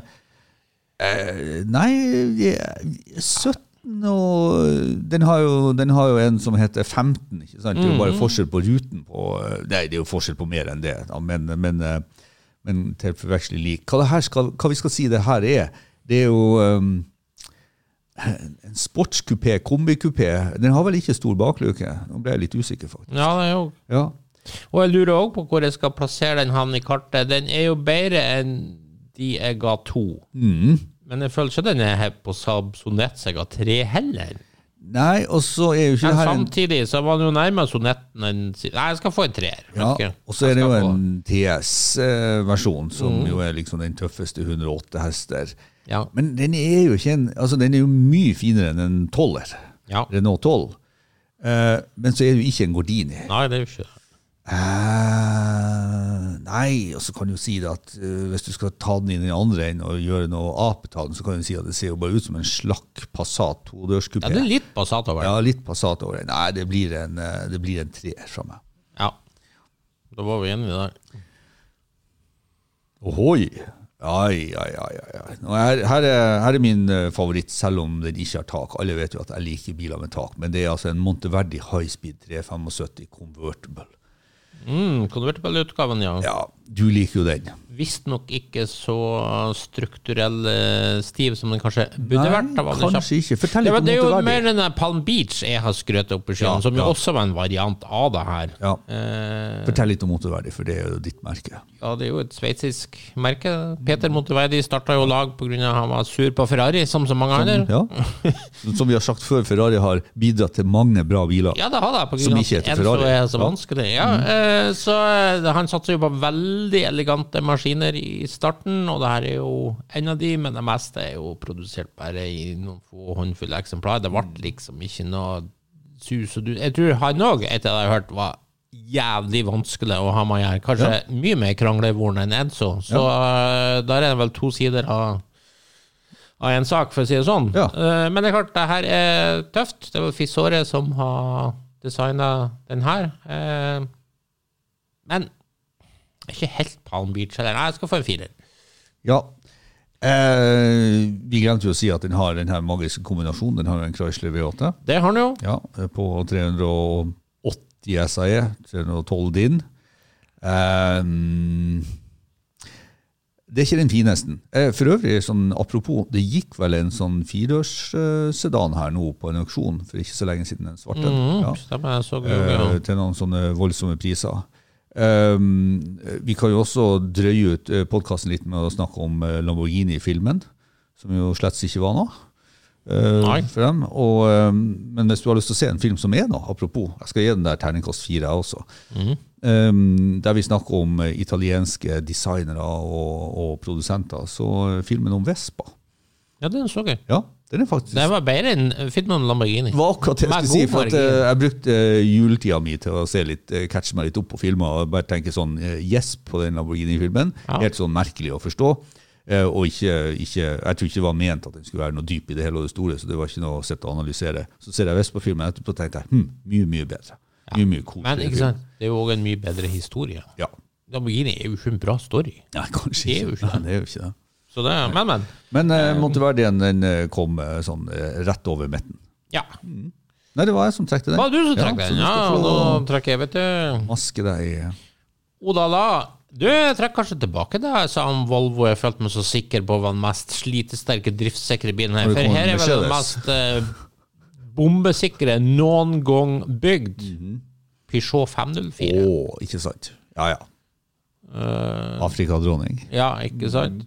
eh, Nei, 17 og den har, jo, den har jo en som heter 15. ikke sant? Det er jo bare forskjell på ruten på Nei, det er jo forskjell på mer enn det, da, men, men, eh, men til forveksling lik. Hva, skal, hva vi skal si det her er, det er jo um, en sportskupé, kombikupé. Den har vel ikke stor bakluke? Nå ble jeg litt usikker, faktisk. Ja, det er jo Ja, Og jeg lurer òg på hvor jeg skal plassere den havnen i kartet. Den er jo bedre enn de jeg ga to. Mm. Men jeg føler ikke den er på Saab Sonett som jeg ga tre heller. Nei, og så er jo ikke Men det her en samtidig så var den jo nærmere Sonetten enn Nei, jeg skal få en treer. Ja, og så er det jo en TS-versjon, som Mm. jo er liksom den tøffeste 108 hester. Ja. Men den er jo ikke en, altså den er jo mye finere enn en 12-er. Ja. Renault 12. Eh, men så er det jo ikke en Gordini. Nei, det er jo ikke det. Eh, nei, og så kan du si det at eh, hvis du skal ta den inn i den andre enden og gjøre noe apetall, så kan du si at det ser jo bare ut som en slakk Passat todørskupé. Ja, det er litt Passat over den. Ja, litt Passat over den. Nei, det blir en, eh, det blir en treer fra meg. Ja. Da var vi enige der. Ohoi! Ai, ai, ai, ai, ai. Her, her, er, her er min eh, favoritt, selv om den ikke har tak. Alle vet jo at jeg liker biler med tak, men det er altså en Monteverdi High Speed 375 Convertible. Mm, Konvertibelutgaven, ja. Ja, du liker jo den. Visstnok ikke så strukturell eh, stiv som den kanskje burde vært. Var den kanskje ikke. Fortell litt om det er jo mer den der Palm Beach jeg har skrøt opp i skyen, Ja, som jo ja. også var en variant av det her. Ja. Eh, Fortell litt om Monteverdi, for det er jo ditt merke. ja, det er jo et sveitsisk merke. Peter Monteverdi starta jo lag pga. han var sur på Ferrari, som så mange andre. Ja. Som vi har sagt før, Ferrari har bidratt til mange bra biler. Ja, det har det, på grunn av ikke Enzo Ferrari. er så vanskelig. Ja, eh, så eh, han satser jo på veldig elegante maskiner i starten, og det her er jo en av de, men det meste er jo produsert bare i noen få håndfulle eksemplarer. Det ble liksom ikke noe sus og dus. Jeg tror han òg, etter det jeg har hørt, var jævlig vanskelig å ha med å gjøre. Kanskje mye mer kranglevoren enn Edso. Så ja. der er det vel to sider av av en sak, for å si det sånn. Ja. Eh, men det er klart, det her er tøft. Det var Fissåret som har designa den her. Eh, er ikke helt Palm Beach heller. Nei, jeg skal få en firer. Ja. Eh, vi glemte jo å si at den har den her magiske kombinasjonen. Den har en Chrysler V8. Det har den jo. Ja, på 380 SAE, 312 DIN. Eh, det er ikke den fineste. Eh, For øvrig, sånn, apropos, det gikk vel en sånn firedørssedan her nå på en auksjon for ikke så lenge siden. den svarte. Mm, Ja. Stemmer, jeg så Eh, ja. til noen sånne voldsomme priser. Ehm, vi kan jo også drøye ut podkasten litt med å snakke om eh, Lamborghini-filmen, som jo slett ikke var noe. eh, Nei. for dem. Og, ehm, men hvis du har lyst til å se en film som er noe, apropos, jeg skal gi den der terningkast fire, jeg også. Mm. Um, der vi snakker om eh, italienske designere og, og produsenter, så eh, filmen om Vespa. ja, den så jeg. Ja, den er faktisk Den var bedre enn filmen Lamborghini. det var akkurat det jeg skulle si, for at, eh, jeg brukte uh, juletida mi til å se litt, uh, catche meg litt opp på filmer og bare tenke sånn eh, yes på den Lamborghini-filmen. Ja. Helt sånn merkelig å forstå. eh, og ikke, ikke, jeg tror ikke det var ment at den skulle være noe dyp i det hele og det store, så det var ikke noe å sitte og analysere. Så ser jeg Vespa-filmen etterpå og tenkte jeg, hm, mye, mye bedre. Mye, mye koseligere Men ikke film. sant, det er jo òg en mye bedre historie. Ja. Lamborghini er jo ikke en bra story. Nei, kanskje ikke det er jo ikke det. Så det, men, men. Men eh, Monteverdien den eh, kom eh, sånn eh, rett over midten. Ja. Nei, det var jeg som trekte den. Var du som trakk ja, den? Ja, få trekker jeg, vet du. maske deg Odala, du jeg trekker kanskje tilbake det jeg sa om Volvo. Jeg følte meg så sikker på hva den mest slitesterke, driftssikre bilen her. For her er vel den mest eh, bombesikre noen gang bygd. Mhm. Peugeot 504. Å, ikke sant. Ja, ja. Uh, Afrikadronning. ja, ikke sant?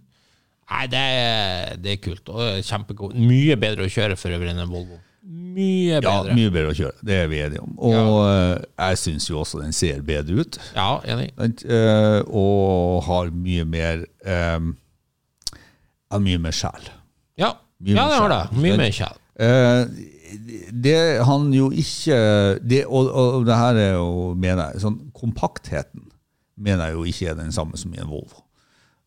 Nei, det er, det er kult. Og kjempegod. Mye bedre å kjøre for øvrig enn en Volvo. Mye bedre. Ja, mye bedre å kjøre. Det er vi enige om. Og ja. jeg syns jo også den ser bedre ut. Ja, enig. Eh, og har mye mer um, Mye mer sjel. Ja, Mye ja mer det har det. Mye mer. Eh, det han jo ikke det, og, og det her er jo, mener jeg, sånn kompaktheten mener jeg jo ikke er den samme som i en Volvo.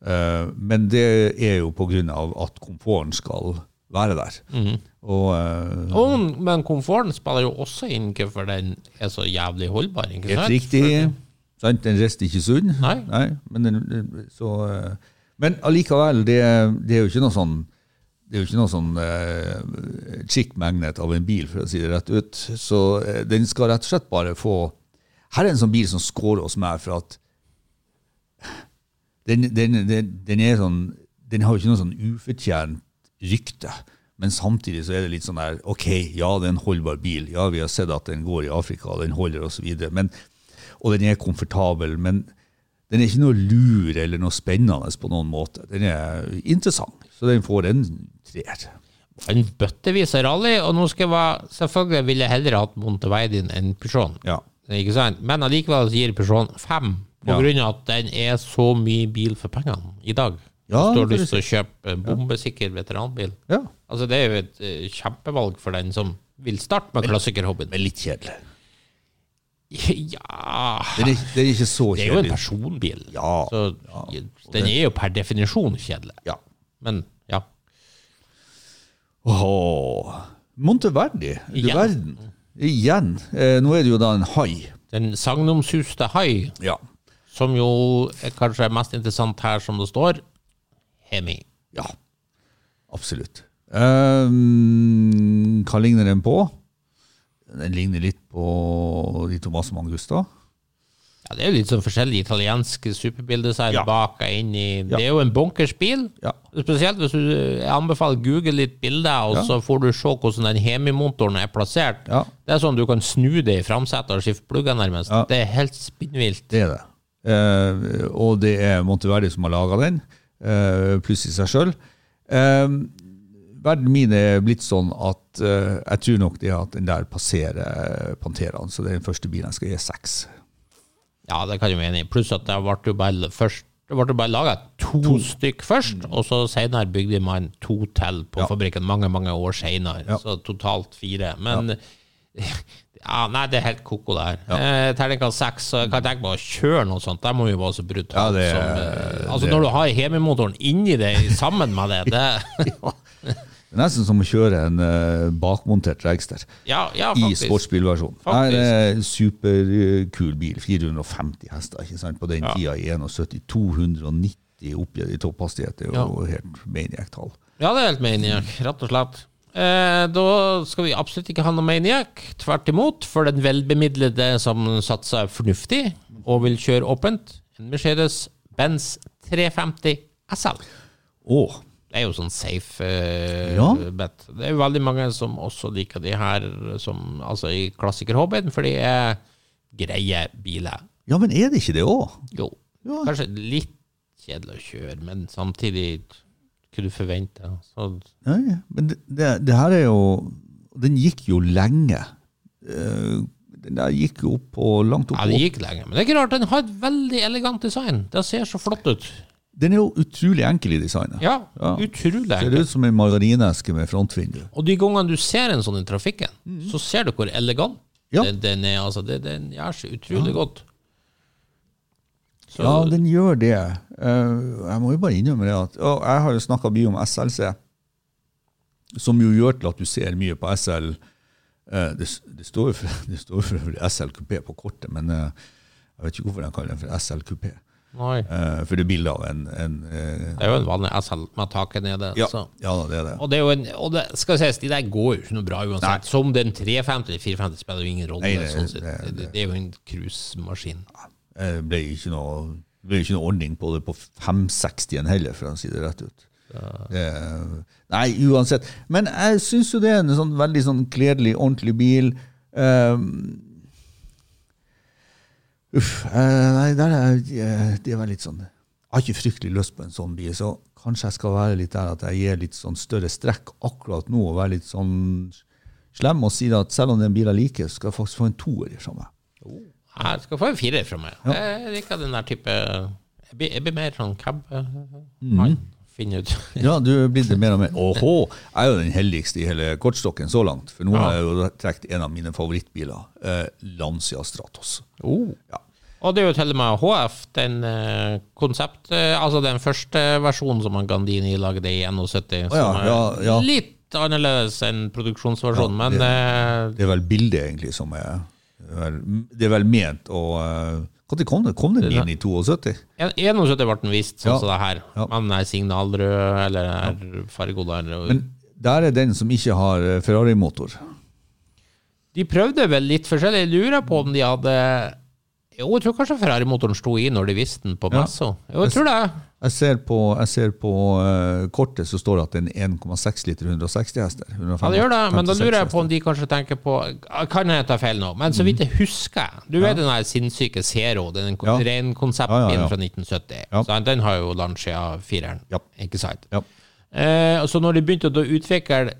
Eh, men det er jo av at komforten skal være der. Mhm. Og uh, Og, men komforten spiller jo også inn hvorfor den er så jævlig holdbar. ikke Helt riktig. Sant? Den resten ikke sunn. Nei. men, den, så, uh, men allikevel, det, det er jo ikke noe sånn det er jo ikke noe sånn uh, chick magnet av en bil, for å si det rett ut. Så uh, den skal rett og slett bare få Her er en sånn bil som scorer hos meg, for at den, den, den, den er sånn Den har jo ikke noe sånn ufortjent rykte. Men samtidig så er det litt sånn der Ok, ja, det er en holdbar bil. Ja, vi har sett at den går i Afrika, og den holder osv. Og den er komfortabel. Men den er ikke noe lur eller noe spennende på noen måte. Den er interessant, så den får en treer. En bøttevis av rally, og nå skal jeg være, selvfølgelig ville jeg heller hatt Monteveidin enn Peugeot. Ja. Ikke sant? Men allikevel gir Peugeot fem, på Ja. grunn av at den er så mye bil for pengene i dag. Ja, Hvis du har lyst til å kjøpe bombesikker veteranbil. ja. Altså, det er jo et eh, kjempevalg for den som vil starte med klassikerhobbyen. Men litt kjedelig. Ja Den er, den er ikke så Det er jo en personbil. Ja, Så den er jo per definisjon kjedelig. Ja. Men ja. Åh. Monteverdi, du verden. Igjen. Eh, nå er det jo da en hai. Den sagnomsuste hai, Ja. Som jo er kanskje mest interessant her, som det står, Hemi. Ja. Absolutt. Um, hva ligner den på? Den ligner litt på de Tomaso Mangusta. Ja, det er jo litt sånn forskjellig italiensk superbildesign Ja. bak og inn i Ja. Det er jo en bunkers bil. Ja. Spesielt hvis du jeg anbefaler google litt bilder, og Ja. så får du se hvordan den Hemi-motoren er plassert. Det er sånn du kan snu det i framsetet og skifte plugger, nærmest. Det er helt spinnvilt. Det er det. Eh, og det er Monteverdi som har laga den, uh, pluss i seg sjøl. Uh, verden min er blitt sånn at eh, jeg tror nok det at den der passerer Panteraen. Så det er den første bilen jeg skal gi seks. Ja, det kan jeg være enig i. Pluss at det ble jo bare først det ble jo bare laga to, stykk først, og så senere bygde man to til på Ja. fabrikken mange mange år senere. Ja. Så totalt fire. Men ja. nei, det er helt ko-ko, det her. Eh, Terningkast seks, så jeg kan tenke meg å kjøre noe sånt. Det må jo være så brutalt. Ja, som, eh, altså det- Når du har Hemi-motoren inni det sammen med det, det Det er nesten som å kjøre en uh, bakmontert dragster Ja, ja i sportsbilversjon. Det er en superkul bil. 450 hester ikke sant? på den Ja. tida i 71. 290 oppgitt i topphastighet. Det er jo Ja. helt maniac-tall. Ja, det er helt maniac, rett og slett. Eh, da skal vi absolutt ikke ha noe maniac. Tvert imot, for den velbemidlede som satser fornuftig og vil kjøre åpent. En Mercedes-Benz 350 SL. Oh. Det er jo sånn safe eh, Ja. bet. Det er jo veldig mange som også liker de her som, altså i klassikerhobbyen, for de er greie biler. ja, men er det ikke det òg? Jo, Ja. kanskje litt kjedelig å kjøre, men samtidig hva du forventer. Så Nei, men det, det, det her er jo Den gikk jo lenge. Eh, Den der gikk jo opp og langt opp. Ja, det gikk lenge. Men det er ikke rart, den har et veldig elegant design. Det ser så flott ut. Den er jo utrolig enkel i designet. Ja, Ja. utrolig Ser ut som en margarineske med frontvindu. Og de gangene du ser en sånn i trafikken, så ser du hvor elegant Ja. den, den er. Altså, den gjør seg utrolig godt. Så, Ja, den gjør det. Eh, jeg må jo bare innrømme det at og Jeg har jo snakka mye om SLC, som jo gjør til at du ser mye på SL. Eh, det, det står jo for, for SLKP på kortet, men eh, jeg vet ikke hvorfor de kaller den for SLKP. nei. For det er bilde av en, en Det er jo en vanlig SL med taket nede. ja, Så. ja, det er det. Og det er en, og det skal sies, de der går jo ikke noe bra uansett. Som den 350 eller 450 spiller jo ingen rolle. Nei, det- sånn det- det, er jo en cruisemaskin. Det ble ikke noe, ble ikke noe ordning på det på 560-en heller, for å si det rett ut. Det, nei, uansett. Men jeg syns jo det er en sånn veldig sånn kledelig, ordentlig bil. Um, uff. eh, nei, der er, eh, det er litt sånn Jeg har ikke fryktelig lyst på en sånn bil, så kanskje jeg skal være litt der at jeg gir litt sånn større strekk akkurat nå, og være litt sånn slem og si at selv om det er en bil jeg liker, så skal jeg faktisk få en toer fra meg. Jeg skal få en firer fra meg. Jeg liker den der type Jeg blir, jeg blir mer sånn cab-mann. Finne ut. Ja, du er blitt mer og mer Åhå! Jeg er jo den heldigste i hele kortstokken så langt. For nå Ja. har jeg jo trukket en av mine favorittbiler. Eh, Lancia Stratos. Oh. Ja. Og det er jo til og med HF, den eh, konsept, eh, altså den første versjonen som Gandini lagde i 71, oh, ja, som ja, ja. litt annerledes enn produksjonsversjonen, Ja, men eh, Det er vel bildet egentlig som er Det er vel ment å eh, Når kom det? Kom den inn i 72? 71 ble den vist, sånn som det her. Ja. Men den er signalrød, eller er fargo der. Men der er den som ikke har eh, Ferrari-motor. De prøvde vel litt forskjellig. Jeg lurer på om de hadde Jo, jeg tror kanskje Ferrari-motoren sto i når de viste den på Ja. Jo, jeg tror det. Jeg ser på, jeg ser på uh, kortet så står det at det er en 1,6 liter 160 hester. Ja, det gjør det, men da lurer jeg på om de kanskje tenker på Kan jeg ta feil nå, men så vidt jeg husker Du vet den der sinnssyke Zero, den Ja. ren konseptbilen Ja, ja, ja. fra 1970. Ja. Sant? Den har jo Lancia 4-eren, Ja. ikke sant? Ja. Eh, så når de begynte å utvikle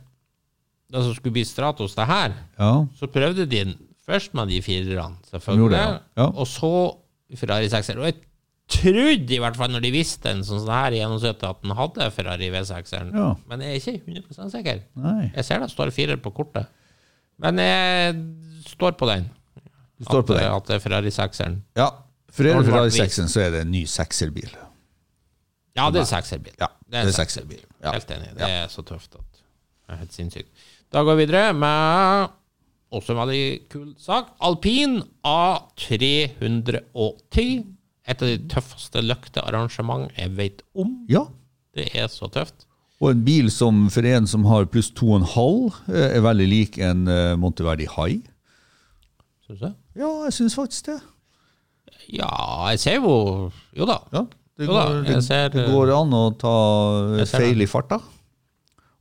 det som skulle bli Stratos, det her, Ja, så prøvde de den først med de firerne, selvfølgelig, det, ja. Ja. og så Ferrari 6-er. Og jeg trodde i hvert fall, når de visste en sånn sånn her i 71, at den hadde Ferrari V6-eren, Ja. men jeg er ikke 100 sikker. nei. Jeg ser det står firer på kortet, men jeg står på den. Du står på den. At det er Ferrari 6-eren. Ja. For er det Ferrari 6-eren, så er det en ny sekserbil. Ja, det er 6-erbil. Ja, det er er en 6-erbil. Helt enig. Det er så tøft at det er helt sinnssykt. Da går vi videre med også en veldig kul sak. Alpin A380. Et av de tøffeste løktearrangement jeg vet om. Ja. Det er så tøft. Og en bil som for en som har pluss 2,5, eh, er veldig lik en eh, Monteverdi High. Syns du? Ja, jeg syns faktisk det. Ja, jeg ser jo Jo da. Ja, det, Jo da, går, det, ser, det går an å ta eh, feil i farta.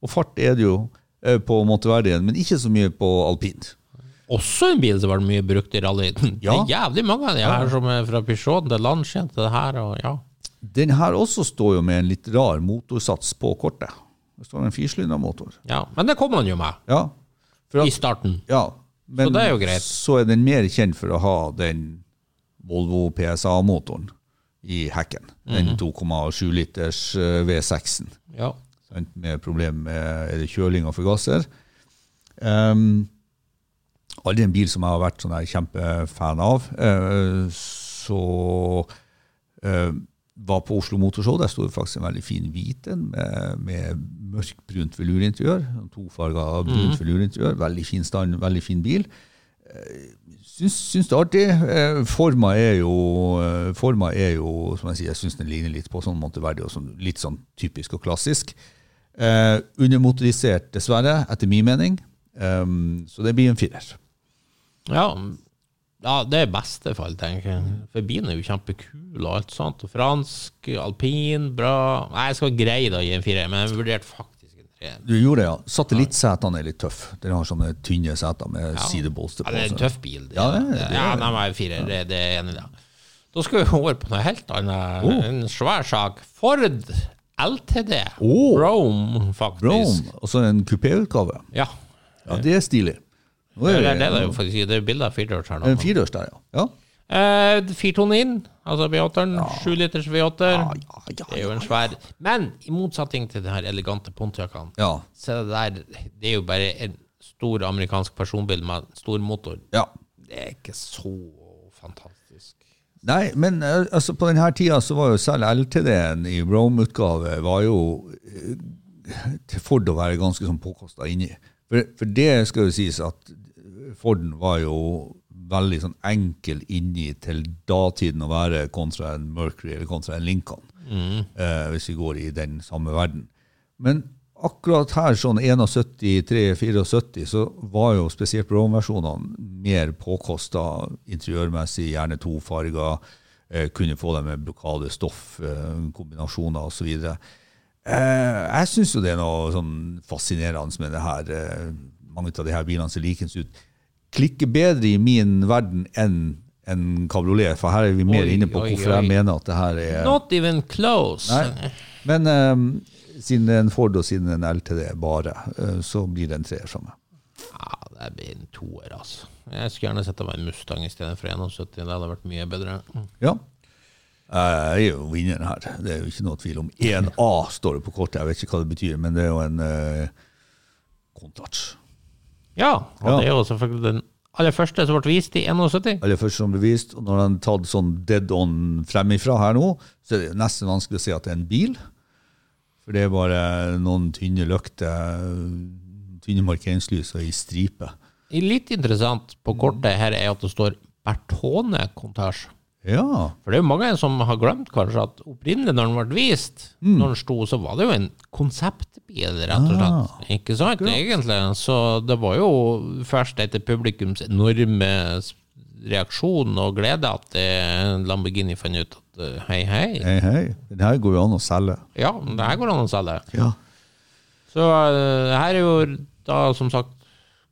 Og fart er det jo eh, på Monteverdien, men ikke så mye på alpint. Også en bil som var mye brukt i rally. Det er jævlig mange av de her som er fra Peugeot til Lancia til det her. Og ja. Den her også står jo med en litt rar motorsats på kortet. Det står en firsylindерmotor. ja. Men det kom han jo med Ja, for i starten. ja, men det er jo greit. så er den mer kjent for å ha den Volvo PSA-motoren i hekken. Den Mhm. 2,7 liters eh, V6-en. Ja. med problem med kjøling og forgasser. Um, aldri en bil som jeg har vært sånn kjempefan av. Eh, så eh, var på Oslo Motorshow. Der sto det faktisk en veldig fin hvit en med, med mørkbrunt velurinteriør. Tofarga brunt velurinteriør. Veldig fin stand, veldig fin bil. Eh, Syns, syns det er artig. Forma er jo, forma er jo som jeg sier, jeg syns den ligner litt på sånn Monteverdi, og sånn, litt sånn typisk og klassisk. Eh, undermotorisert, dessverre, etter min mening. Um, så det blir en firer. Ja, ja, det er beste fall, tenker jeg. For bilen er jo kjempekul og alt sånt. Og fransk, alpin, bra. Nei, jeg skal greie det å gi en fire, men jeg vurderte faktisk en tre. Du gjorde det, ja. Satellittsetene er litt tøffe. Den har sånne tynne seter med Ja. sidebolster Ja, det er en tøff bil. Det, Ja, det- det, det- ja, nei, en firer, det, det er jeg enig i. da. Da skal vi over på noe helt annet. Oh. En svær sak. Ford LTD. Oh. Rome, faktisk. Rome, og så en kupéutgave. Ja. Ja, det er stilig. Nå Det det, er jo faktisk. Det er bilde av firedørs her en firedørs der, ja. ja. Eh, 429, altså V8-eren. 7 liters V8. Ja, ja, ja, det er jo en svær Men i motsetning til de her elegante Pontiacene, Ja. så det der Det er jo bare en stor amerikansk personbil med stor motor. ja. Det er ikke så fantastisk. Nei, men eh, altså, på denne tida så var jo selv LTD-en i Rome-utgave var jo eh, til Ford å være ganske sånn påkosta inni. For, for det skal jo sies at Forden var jo veldig sånn enkel inni til datiden å være kontra en Mercury eller kontra en Lincoln, eh, hvis vi går i den samme verden. Men akkurat her, sånn 71-74, så var jo spesielt på Rome-versjonene mer påkosta interiørmessig, gjerne tofarga, eh, kunne få dem med blokadestoff, eh, kombinasjoner osv. Eh, jeg syns jo det er noe sånn fascinerende med det her. Eh, mange av de her bilene ser likens ut. Klikker bedre i min verden enn en kabriolet, for her er vi mer Oi, inne på oi, hvorfor jeg mener at det her er Not even close. Nei. Men um, siden det er en Ford og siden det er en LTD bare, uh, så blir det en treer for meg. Ja, det blir en toer, altså. Jeg skulle gjerne sett det var en Mustang i stedet for 71. Det hadde vært mye bedre. Ja. Jeg er jo vinneren her. Det er jo ikke noe tvil om. 1A står det på kortet. Jeg vet ikke hva det betyr, men det er jo en uh, Countach. Ja, og Ja. det er jo selvfølgelig den aller første som ble vist i 71. Aller første som ble vist, og når den er tatt sånn dead on fremifra her nå, så er det nesten vanskelig å si at det er en bil. For det er bare noen tynne lykter, tynne markeringslys og ei stripe. Litt interessant på kortet her er at det står Bertone Contage. Ja. For det er jo mange som har glemt kanskje at opprinnelig når den ble vist, Mm. når den sto, så var det jo en konseptbil, rett og slett. Ah. Ikke sant, egentlig? Så det var jo først etter publikums enorme reaksjon og glede at eh, Lamborghini fant ut at eh, hei, hei, Hei, hei. Det her går jo an å selge. ja, det her går an å selge. Ja. Så eh, det her er jo da som sagt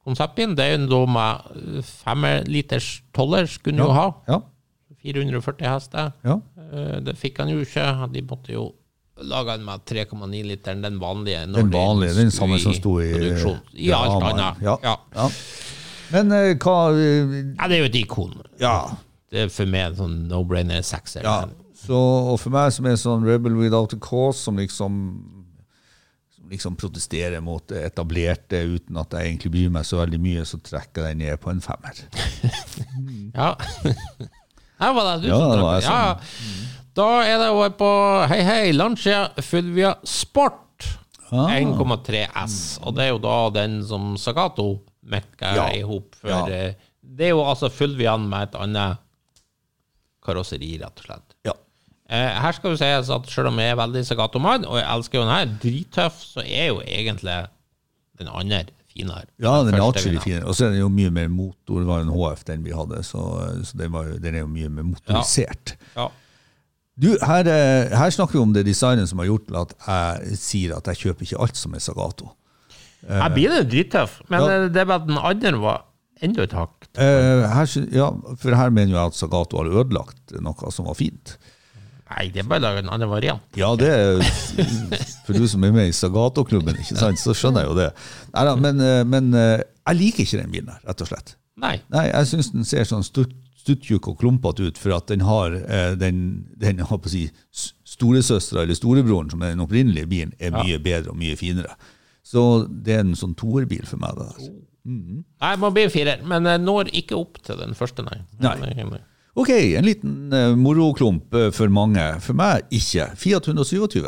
konseptbilen. Det er jo noe med femliters toller skulle ja. jo ha. Ja. 440 hester. ja. Eh, Det fikk han jo ikke. De måtte jo lage den med 3,9-literen, den vanlige. Den vanlige, den samme som sto i produksjon. I Ja, alt annet. Ja. Ja. ja. Men uh, hva uh, Ja, det er jo et ikon. Ja. Det er for meg en sånn no-brainer sekser. ja. Så, og for meg som er sånn rebel without a cause, som liksom som liksom protesterer mot etablerte uten at jeg egentlig bryr meg så veldig mye, så trekker jeg den ned på en femmer. Ja. Her var det du Ja, som trakk det. Ja. Da er det over på Hei Hei Lancia Fulvia Sport Ah. 1,3 S. Og det er jo da den som Sagato mekka Ja. i hop for. Ja. eh, Det er jo altså Fulvian med et annet karosseri, rett og slett. Ja. Eh, her skal det sies at selv om jeg er veldig Sagato-mann, og jeg elsker jo den her, drittøff, så er jo egentlig den andre finere. Ja, den er atskillig finere. Og så er den jo mye mer motor, det var en HF den vi hadde, så, så den, var jo, den er jo mye mer motorisert. Ja. Du, her, eh, her snakker vi om det designet som har gjort at jeg sier at jeg kjøper ikke alt som er Sagato. Jeg blir det drittøff, men Ja. eh, det er bare at den andre var enda et hakk. Eh, her, ja, for her mener jeg at Sagato har ødelagt noe som var fint. Nei, det er bare å lage en annen variant. Ja, det er For du som er med i Sagato-klubben, ikke sant, så skjønner jeg jo det. Neida, men, eh, men eh, jeg liker ikke den bilen her, rett og slett. Nei. Nei, jeg syns den ser sånn stuttjukk og klumpete ut, for at den har eh, den, den på å si, storesøstera eller storebroren, som er den opprinnelige bilen, er mye bedre og mye finere. Så det er en sånn toerbil for meg. da. altså. Nei, man blir firer, men når ikke opp til den første, nei. Nei. Ok, en liten uh, moroklump uh, for mange. For meg ikke. Fiat 127.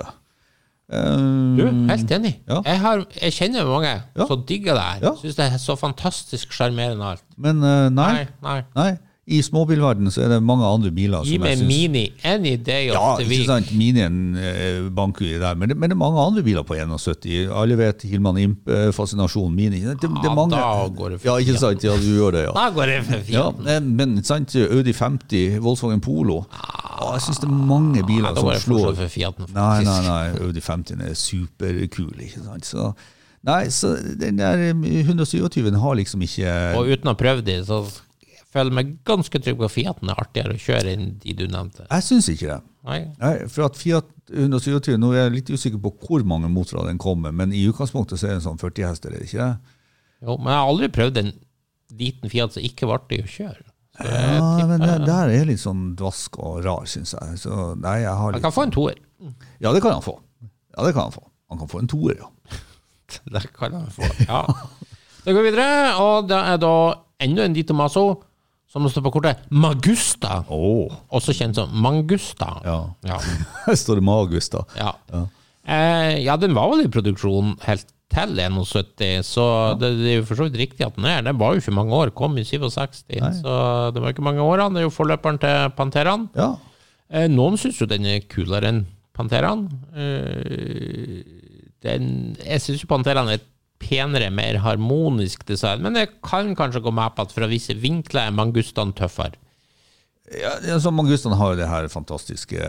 Eh, Du, helt enig. Ja. Jeg, har, jeg kjenner mange Ja. som digger det her. Ja. Syns det er så fantastisk sjarmerende alt. men nei, Nei, nei. nei. I småbilverdenen så er det mange andre biler Gi som meg Mini any day of Ja, the ikke sant. Minien eh, banker vi der. Men det, men det er mange andre biler på 71. Alle vet Hilman Imp-fascinasjonen Mini. Det, det, det Ja, mange. da går det for Ja, ikke sant. Ja, du gjør det, ja. Da går det for fint. Ja, eh, men sant, Audi 50, Volkswagen Polo Å, Jeg syns det er mange biler Ja, som slår for Fiaten, Nei, nei, nei. Audi 50 er superkul, ikke sant. Så, nei, så den der eh, 127 har liksom ikke Og uten å ha prøvd det, så føler meg ganske trygg på at Fiaten er artigere å kjøre enn de du nevnte. Jeg syns ikke det. Nei. Nei, for at Fiat 127, nå er jeg litt usikker på hvor mange motorer den kommer, men i utgangspunktet så er det en sånn 40 hester, er det ikke det? Jo, men jeg har aldri prøvd en liten Fiat som ikke var artig å kjøre. Så Ja, men det der er litt sånn dvask og rar, syns jeg. Så nei, jeg har litt... Han kan få en toer. Ja, det kan han få. Ja, det kan han få. Han kan få en toer, ja. Det kan han få, ja. Da går vi videre, og det er da enda en Dito Tomaso, som det står på kortet, Magusta. Oh. Også kjent som Mangusta. Ja. Ja. her står det Magusta. Ja. Ja. Eh, ja, den var vel i produksjon helt til 71, så det, det er jo for så vidt riktig at den er. Den var jo ikke mange år, kom i 67, så det var ikke mange årene. Det er jo forløperen til Panteraen. Ja. Eh, noen syns jo den er kulere enn Panteraen. Eh, den, jeg syns jo Panteraen er penere, mer harmonisk design, men jeg kan kanskje gå med på at fra visse vinkler er mangustene tøffere. Ja, altså så Mangustan har jo det her fantastiske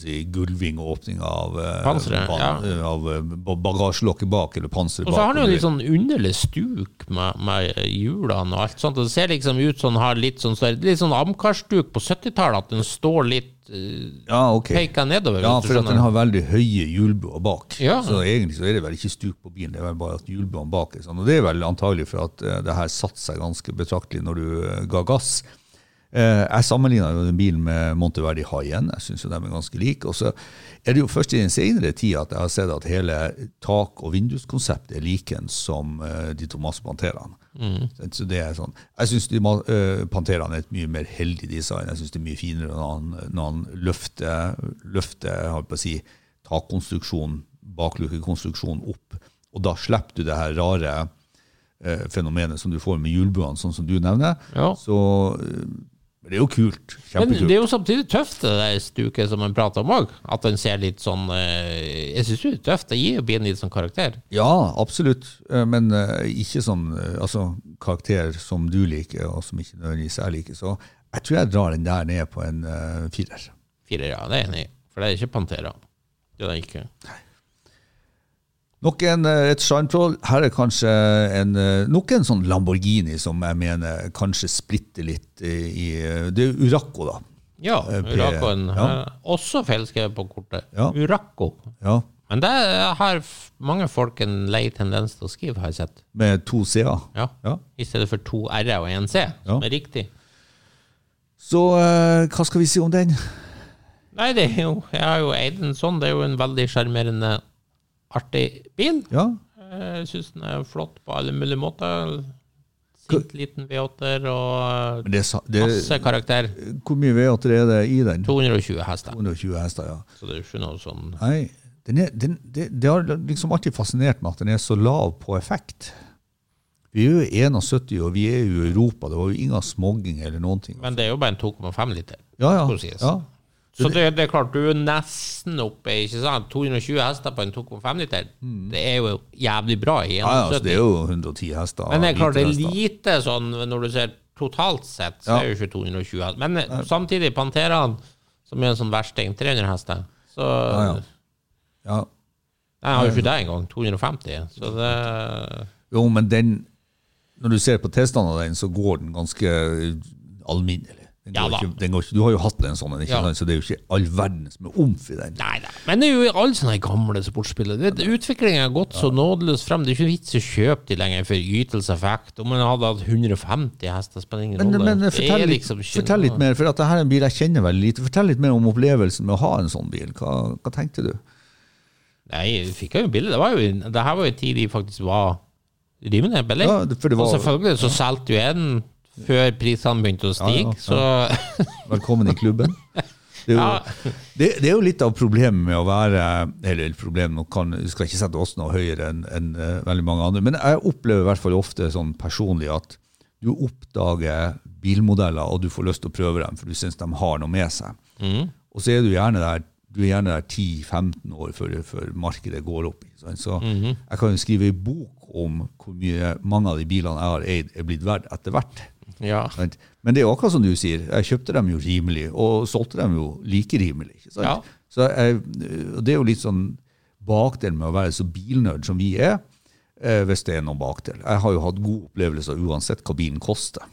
si, gulving og åpning av, eh, ban- ja. eh, av eh, bagasjelokket bak, eller panseret Og så har den jo litt sånn underlig stuk med, med hjulene og alt sånt. og Det ser liksom ut som den har litt sånn, så litt sånn Amcar-stuk på 70-tallet, at den står litt uh, Ja, okay. peka nedover. Ja, for at den har veldig høye hjulbuer bak. Ja. Så egentlig så er det vel ikke stuk på bilen, det er vel bare at hjulbuene bak er sånn. Og det er vel antagelig for at eh, det her satte seg ganske betraktelig når du eh, ga gass. Eh, jeg sammenligna den bilen med Monteverdi High-End. Jeg syns de er ganske like. Og så er det jo først i den senere tid at jeg har sett at hele tak- og vinduskonseptet er likens som uh, de Panterene. Mm. Så det er sånn. Jeg syns uh, Panterene er et mye mer heldig design. Jeg syns det er mye finere når han, når han løfter, løfter si, takkonstruksjonen, baklukekonstruksjonen opp. Og da slipper du det her rare eh, fenomenet som du får med hjulbuene, sånn som du nevner. Ja. Så, eh, det er jo kult. Kjempekult. Men det er jo samtidig tøft, det der stuket som man prater om òg. At den ser litt sånn eh, Jeg syns det er tøft. Det gir jo bilen litt sånn karakter. Ja, absolutt. Eh, Men eh, ikke sånn altså, karakter som du liker, og som ikke nødvendigvis jeg liker. Så jeg tror jeg drar den der ned på en uh, firer. Firer, ja. Det er jeg enig i. For det er ikke Pantera. Det er det ikke. Nok en, eh, et sjarmtroll. Her er kanskje en, eh, nok en sånn Lamborghini som jeg mener kanskje splitter litt i, eh, Det er Uraco, da. Ja, Uracoen. Ja. Også feilskrevet på kortet. Ja. Uraco. Ja, Men det har mange folk en lei tendens til å skrive, har jeg sett. Med to C-er. Ja. Ja. I stedet for to R-er og én C, som er riktig. Så hva skal vi si om den? Nei, det er jo Jeg har jo eid en sånn. Det er jo en veldig sjarmerende, artig bil. Ja, Jeg syns den er flott på alle mulige måter. Sint liten V8-er og det, er det, masse karakter. Hvor mye V8 er det i den? 220 hester. 220 hester, ja. Så det er ikke noe sånn Nei, den er, den, det, det har liksom alltid fascinert meg at den er så lav på effekt. Vi er jo 71, og vi er jo i Europa. Det var jo ingen smogging eller noen ting. Men det er jo bare en 2,5 liter. Ja, ja. ja. Så det, det er klart, du er nesten oppe i ikke sant? 220 hester på en 2,5 liter. Det er jo jævlig bra i Mm. ja, ja altså, det er jo 110 hester. Men det er klart, det er lite sånn når du ser totalt sett, så Ja. er jo ikke 220 hester. Men eh, samtidig, Panteraen, som er en sånn versting, 300 hester. Så Ja, ja. Ja. Jeg har jo ikke det engang. 250. Så det Jo, men den Når du ser på testene av den, så går den ganske alminnelig. Den Ja da. ikke, den ikke, du har jo hatt en sånn, ikke Ja. så det er jo ikke all verden som er omf i den. Nei nei. Men det er jo alle sånne gamle sportsspillere. Utviklingen har gått så nådeløst frem. Det er ikke vits å kjøpe de lenger for ytelseseffekt. Om man hadde hatt 150 hester, spiller ingen Men, rolle. men fortell, liksom fortell litt mer, for at dette er en bil jeg kjenner veldig lite. Fortell litt mer om opplevelsen med å ha en sånn bil. Hva, hva tenkte du? Nei, jeg fikk jo bilde. Det var jo det her var jo en tid de faktisk var rimelig billig. Ja, det Og selvfølgelig så solgte jo den før prisene begynte å stige, Ja, ja, så Velkommen i klubben. Det er, jo, det, det er jo litt av problemet med å være Eller problemet nå kan, du skal ikke sette oss noe høyere enn en, uh, veldig mange andre, men jeg opplever i hvert fall ofte sånn personlig at du oppdager bilmodeller, og du får lyst til å prøve dem, for du syns de har noe med seg. Og så er du gjerne der du er gjerne der 10-15 år før, før markedet går opp. Så mm Så jeg kan jo skrive ei bok om hvor mye mange av de bilene jeg har eid, er blitt verdt etter hvert. Ja. Men det er akkurat som du sier, jeg kjøpte dem jo rimelig, og solgte dem jo like rimelig. Ja. Så jeg, det er jo litt sånn bakdelen med å være så bilnerd som vi er, eh, hvis det er noen bakdel. Jeg har jo hatt gode opplevelser uansett hva bilen koster.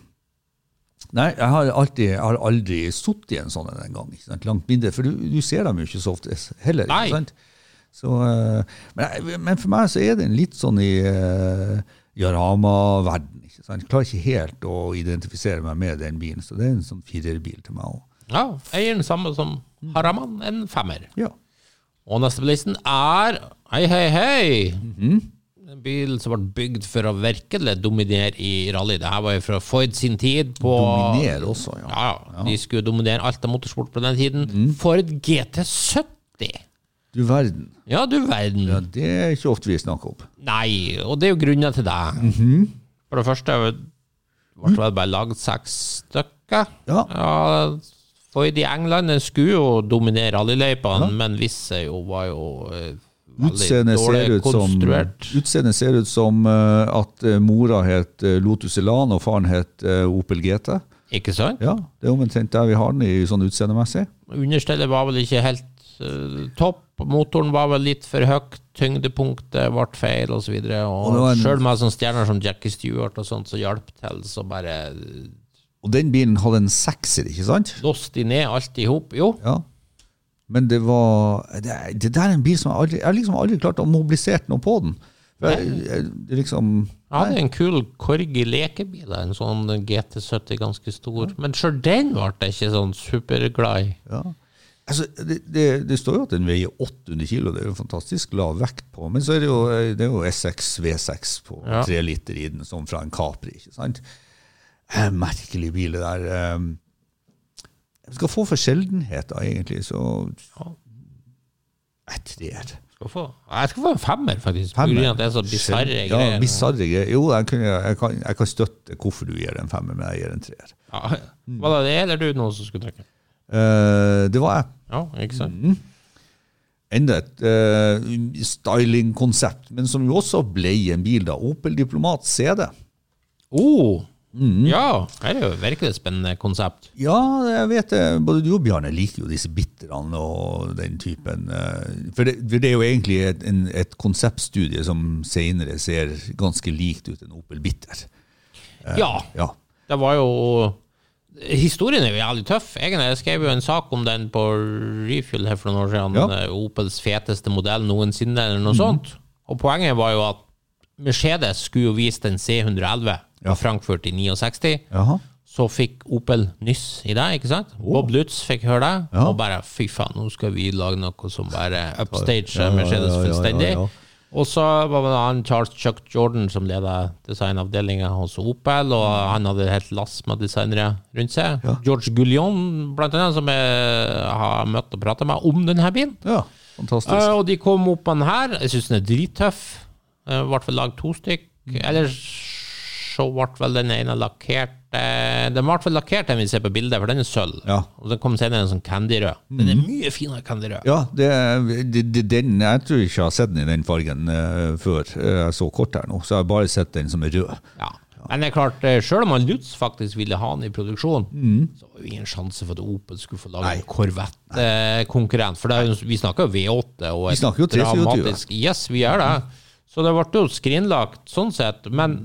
Nei, jeg har, alltid, jeg har aldri sittet i en sånn en gang. Langt mindre, for du, du ser dem jo ikke så ofte heller. Nei. Så, eh, men, men for meg så er den litt sånn i uh, Jarama-verden. ikke sant? Jeg klarer ikke helt å identifisere meg med den bilen, så det er en sånn firerbil til meg òg. ja. Eier den samme som Haraman, en femmer. Ja. Og neste på listen er Hei, hei, hei! Mhm. En bil som ble bygd for å virkelig dominere i rally. Det her var jo fra Ford sin tid. på... Dominere også, ja. Ja, de skulle dominere alt av motorsport på den tiden. Ford GT70. Du verden. Ja, du verden. Ja, det er ikke ofte vi snakker om. Nei, og det er jo grunner til det. Mhm. For det første ble det bare lagd seks stykker. Ja. Ford i England skulle jo dominere rallyløypene, men visse jo var jo eh, Utseendet ser, ut som- utseendet ser ut som eh, at eh, mora het Lotus Elan og faren het Opel GT. Ikke sant? Ja, Det er omtrent der vi har den i sånn utseendemessig. Understellet var vel ikke helt uh, topp. Motoren var vel litt for høyt. Tyngdepunktet ble feil, osv. Og, så Og og en- sjøl med sånne stjerner som Jackie Stewart og sånt, som hjalp til, så bare Og den bilen hadde en sekser, ikke sant? låste de ned alt i hop. Jo, Ja. Men det var Det, det der er en bil som jeg aldri Jeg har liksom aldri klart å mobilisere noe på den. Jeg, jeg, liksom Jeg hadde en kul Korgi lekebil, en sånn GT70 ganske stor. Men sjøl den ble jeg ikke sånn superglad i. Ja. Altså, det, det, det står jo at den veier 800 kilo, det er jo fantastisk lav vekt på. Men så er det jo, det er jo S6 V6 på Ja. liter i den, som fra en Capri. ikke sant? Eh, Merkelig bil, det der. eh. Jeg skal få for sjeldenheter, egentlig, så trer. Skal få, jeg skal få en femmer, faktisk. Femmer. det er så bisarre Ja, greier. Bizarre greier. Jo, jeg, kunne, jeg, kan, jeg kan støtte hvorfor du gir en femmer, men jeg gir en treer. Ja. Var det det, eller du noen som skulle trekke? Uh, det var jeg. Ja, ikke sant? Mm. Enda et uh, stylingkonsept, men som jo også ble en bil, da. Opel Diplomat CD. Oh, Mm. ja, det er jo virkelig et spennende konsept. Ja, jeg vet det. Både du og Bjarne liker jo disse bitterne og den typen. eh, For det, for det er jo egentlig et, en, et konseptstudie som senere ser ganske likt ut en Opel Bitter. Ja, Ja. det var jo Historien er jo jævlig tøff. Egentlig, jeg skrev jo en sak om den på Refuel her for noen år siden. Ja. Eh, Opels feteste modell noensinne, eller noe sånt. Og poenget var jo at Mercedes skulle jo vise den C111 Ja. fra Frankfurt i 69. Jaha. Så fikk Opel nyss i det, ikke sant? Bob Lutz fikk høre det, Ja. og bare fy faen, nå skal vi lage noe som bare upstage Ja, ja, Mercedes fullstendig. Og så var det han Charles Chuck Jordan som leda designavdelinga hos Opel, og han hadde helt lass med designere rundt seg. Ja. George Gullion, blant annet, som jeg har møtt og prata med om denne bilen. ja, fantastisk. Uh, og de kom opp med den her. Jeg syns den er drittøff. Uh, hvert fall lag to stykk. Ellers så ble vel den ene lakkert eh, Den ble vel lakkert, den vi ser på bildet, for den er sølv. Ja. Og den kom senere en sånn candyrød. Den er mye finere candyrød. Ja, det, det, det, den, jeg tror ikke jeg har sett den i den fargen eh, før eh, jeg så kort her nå, så jeg har bare sett den som er rød. Ja. Men det er klart, sjøl selv om han Lutz faktisk ville ha den i produksjon, så var det ingen sjanse for at Opel skulle få lage Nei. en Corvette-konkurrent. For det er, vi snakker jo V8 og Vi snakker jo 324. dramatisk Yes, vi gjør det. Så det ble jo skrinlagt sånn sett. Men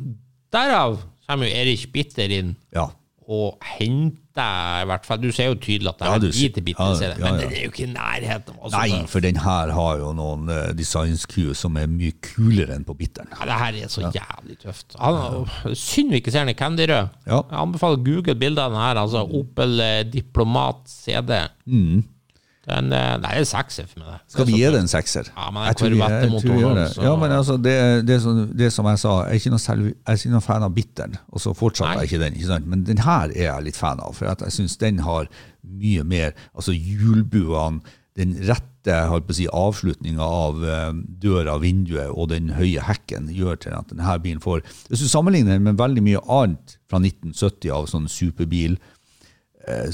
derav kommer jo Erik Bitter inn Ja. og henter i hvert fall Du ser jo tydelig at det Ja, er du en lite bitter, ja, ser ja, men det er jo ikke i nærheten altså, Nei, for den her har jo noen uh, designskuer som er mye kulere enn på bitteren. Ja, det her er så jævlig tøft. Han, synd vi ikke ser den i Candy Rød. Ja. Jeg anbefaler google bildene her. Altså Opel eh, Diplomat CD. Den, eh, det er sekser for meg. det. Skal vi gi det en sekser? Ja, men Jeg tror jeg tror Corvette-motoren, det. Ja, men altså, det, det, som, det som jeg sa, jeg er ikke noen, selv, jeg er ikke noen fan av bitteren, og så fortsatte jeg ikke den. Ikke sant? Men den her er jeg litt fan av, for jeg syns den har mye mer Altså hjulbuene, den rette holdt på å si, avslutninga av eh, døra, vinduet og den høye hekken gjør til at denne bilen får Hvis du sammenligner den med veldig mye annet fra 1970 av sånn superbil,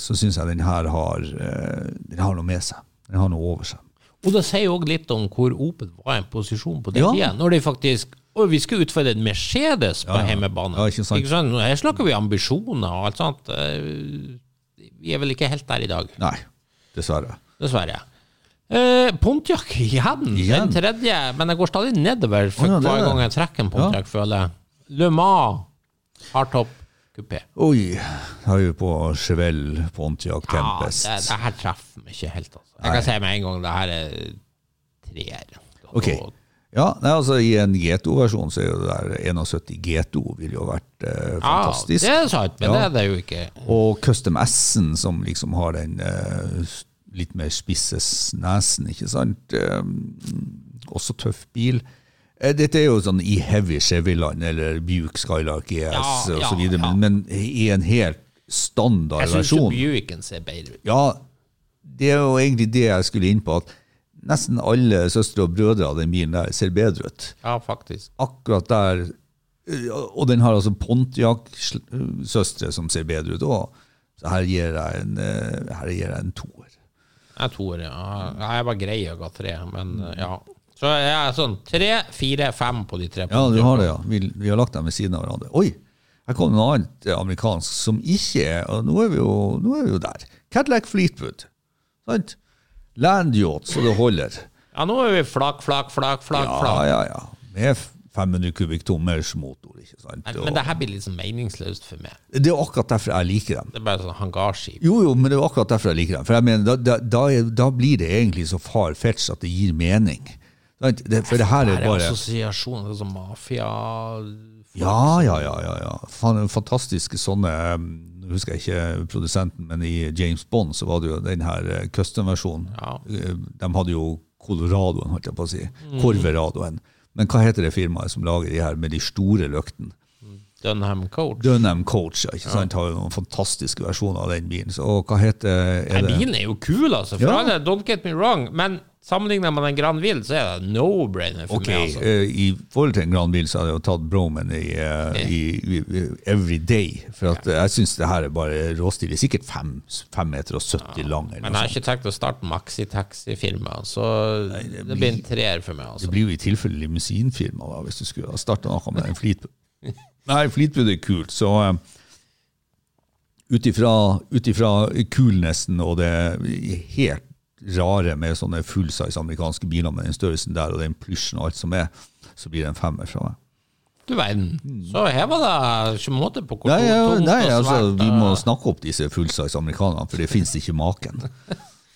så syns jeg den her har, eh, den har noe med seg. Den har noe over seg. Og det sier også litt om hvor Opel var i en posisjon på den Ja. tida. Når de faktisk og vi skal utfordre en Mercedes på Ja, ja. hjemmebane. Ja, ikke sant. Her snakker vi ambisjoner og alt sånt. Eh, Vi er vel ikke helt der i dag. Nei, dessverre. Dessverre. Eh, Pontiac igjen, Igjen? den tredje, men jeg går stadig nedover for er hver gang jeg trekker en Pontiac, føler jeg. Le Mans hardtop kupé. Oi, da er vi på Chevelle Pontiac Ja, Tempest. det, det her treffer meg ikke helt. Altså. Jeg kan si med en gang det her er treer. Ok. Ja, nei, altså I en GTO-versjon så er jo det der 71 GTO ville jo vært eh, fantastisk. Ja, det er sant, men Ja. det er det jo ikke. Og Custom S-en, som liksom har den eh, litt mer spisse nesen, ikke sant. Eh, også tøff bil. Eh, Dette er jo sånn i heavy Chevy-land, eller Buick Skylark ES Ja, og ja, ja. men, men i en helt standard Jeg versjon. Jeg syns Buicken ser bedre ut. Ja, det er jo egentlig det jeg skulle inn på, at nesten alle søstre og brødre av den bilen der ser bedre ut. Ja, faktisk. Akkurat der øh, Og den har altså Pontiac-søstre som ser bedre ut òg. Så her gir jeg en, her gir jeg en toer. Jeg er toer, ja. Jeg var grei og ga tre, men eh, ja. Så jeg er sånn tre, fire, fem på de tre. Ja, du har det, ja. Vi, vi har lagt dem ved siden av hverandre. Oi! Her kom noe annet eh, amerikansk som ikke er Og nå er vi jo, nå er vi jo der. Cadillac Fleetwood. Sant? Landyacht, så det holder. Ja, nå er vi flak, flak, flak, flak. Ja, flak. ja, ja. Med 500 kubikktommers motor, ikke sant. Men, men det her blir sånn meningsløst for meg. Det er akkurat derfor jeg liker dem. Det er bare sånn hangarskip. Jo, jo, men det er akkurat derfor jeg liker dem. For jeg mener, da, da, da, da blir det egentlig så far fetch at det gir mening. Det, for det her er bare Assosiasjon, sånn mafia Ja, ja, ja. ja, ja. Fantastiske sånne jeg Nå husker jeg ikke produsenten, men i James Bond så var det jo den her eh, custom-versjonen. Ja. Eh, De hadde jo Coloradoen, holdt jeg på å si. Mm. Corveradoen. Men hva heter det firmaet som lager de her med de store løktene? Dunham Coach. Dunham Coach, ja, ikke sant? har jo noen fantastiske versjoner av den bilen. Så hva heter er Nei, bilen er jo kul, altså. For Ja. alle, don't get me wrong. Men sammenlignet med en Grand Ville, så er det no-brainer for okay, meg. altså. eh, I forhold til en Grand Bil så hadde jeg jo tatt Broman i, eh, i, i, Every Day. For at ja. jeg syns det her er bare råstilig. Sikkert fem, fem meter og 70 lang. Men jeg har ikke tenkt å starte maxitaxi-firma, så det, blir en treer for meg. Altså. Det blir jo i tilfelle limousinfirma da, hvis du skulle ha starta noe med en Fleetwood. Nei, Fleetwood er kult, så uh, ut ifra coolnessen og det helt rare med sånne fullsize amerikanske biler med den størrelsen der og den plysjen og alt som er, så blir det en femmer fra meg. Du verden. Så her var det ikke måte på hvor Nei, ja, tungt nei og altså, vi må snakke opp disse fullsize amerikanerne, for det finnes ikke maken.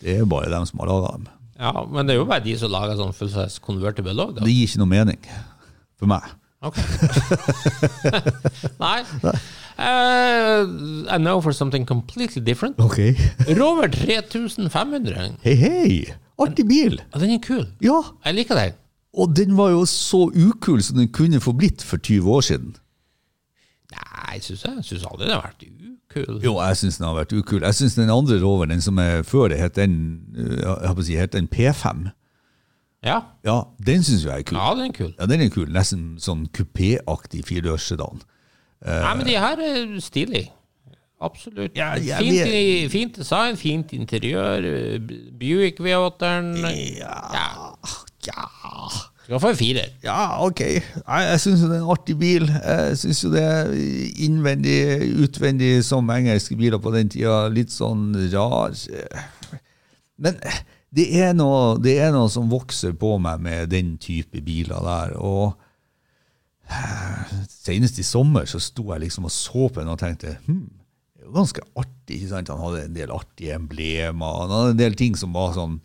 Det er bare dem som har laga dem. Ja, men det er jo bare de som lager sånn fullsize convertible òg. Det gir ikke noe mening for meg. Ok. Nei. Uh, I know for something completely different. Ok. Rover 3500. Hei, hei! Artig bil! Ja, den er kul. Ja, Jeg liker den. Og den var jo så ukul som den kunne få blitt for 20 år siden. Nei, syns jeg synes aldri den har vært ukul. Jo, jeg syns den har vært ukul. Jeg syns den andre roveren, den som er før det, het den, øh, jeg holdt på å si, het den P5. Ja. Ja, den syns jeg er kul. ja, den er kul. Ja, den er kul. Nesten sånn kupéaktig firedørssedan. Nei, men de her er stilige. Absolutt. Ja, ja, fint, vet- fint design, fint interiør. Buick V8-eren. Ja, ja. Skal få en firer. Ja, ok. Jeg, Jeg syns det er en artig bil. Jeg syns jo det er innvendig, utvendig som engelske biler på den tida. Litt sånn rar. Men det er noe, det er noe som vokser på meg med den type biler der. Og senest i sommer så sto jeg liksom og så på den og tenkte hm, det jo ganske artig. ikke sant? Han hadde en del artige emblemer. Han hadde en del ting som var sånn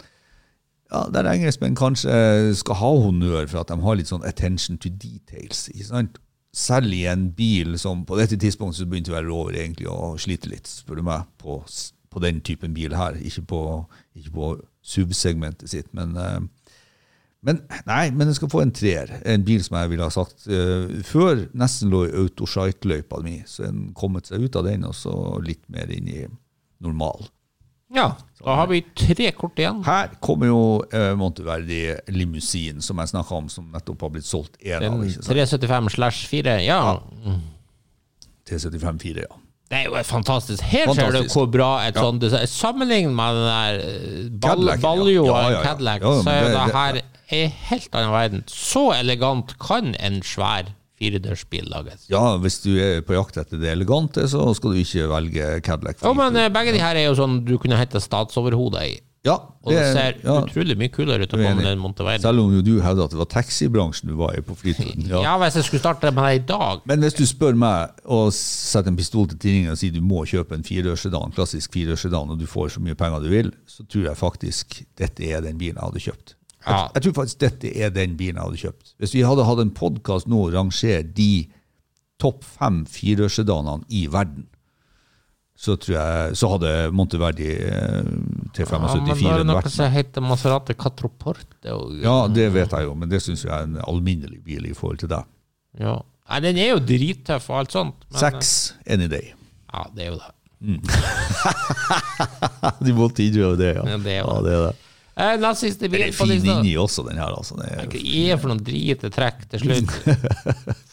ja, der engelskmenn kanskje skal ha honnør for at de har litt sånn attention to details. ikke sant? Selv i en bil som på dette tidspunktet så begynte å være over egentlig å slite litt, spør du meg, på, på den typen bil her. Ikke på, ikke på SUV-segmentet sitt, men eh, men nei, men den skal få en treer. En bil som jeg ville ha sagt eh, før nesten lå i autosite-løypa mi. Så den kommet seg ut av den, og så litt mer inn i normal. Ja, da har vi tre kort igjen. Her kommer jo eh, Monteverdi limousin, som jeg snakka om, som nettopp har blitt solgt én av. Den ikke sant? 375 slash 4. Ja. T75-4, ja. Det er jo fantastisk. Her ser du hvor bra et Ja. sånt Sammenlignet med den der eh, ball, Cadillac. Baljo og ja. Cadillac, Ja, så er det- det, her en helt annen verden. Så elegant kan en svær firedørsbil lages. Ja, hvis du er på jakt etter det elegante, så skal du ikke velge Cadillac. Jo, men eh, begge de her er jo sånn du kunne hete statsoverhodet i. ja, Og det ser ja, utrolig mye kulere ut å jeg komme den Monteverdi. Selv om jo du hevder at det var taxibransjen du var i på flyturen. Ja. hvis jeg skulle starte med det i dag Men hvis du spør meg og setter en pistol til tinningen og sier du må kjøpe en firedørssedan, klassisk firedørssedan, og du får så mye penger du vil, så tror jeg faktisk dette er den bilen jeg hadde kjøpt. Jeg, Ja. jeg tror faktisk dette er den bilen jeg hadde kjøpt. Hvis vi hadde hatt en podkast nå og rangert de topp fem firedørssedanene i verden, så jeg så hadde Monteverdi T75 ja, det noe som heter Maserati Catroporte. Ja, det vet jeg jo, men det syns jeg er en alminnelig bil i forhold til deg. ja. Nei, den er jo drittøff og alt sånt. men- Seks any day. Ja, det er jo det. De måtte innrømme det, ja. Ja, det er jo ja, det er det. Eh, nest siste Den bil er fin inni også, den her. Altså. Det er, Hva er for noen drite trekk til slutt?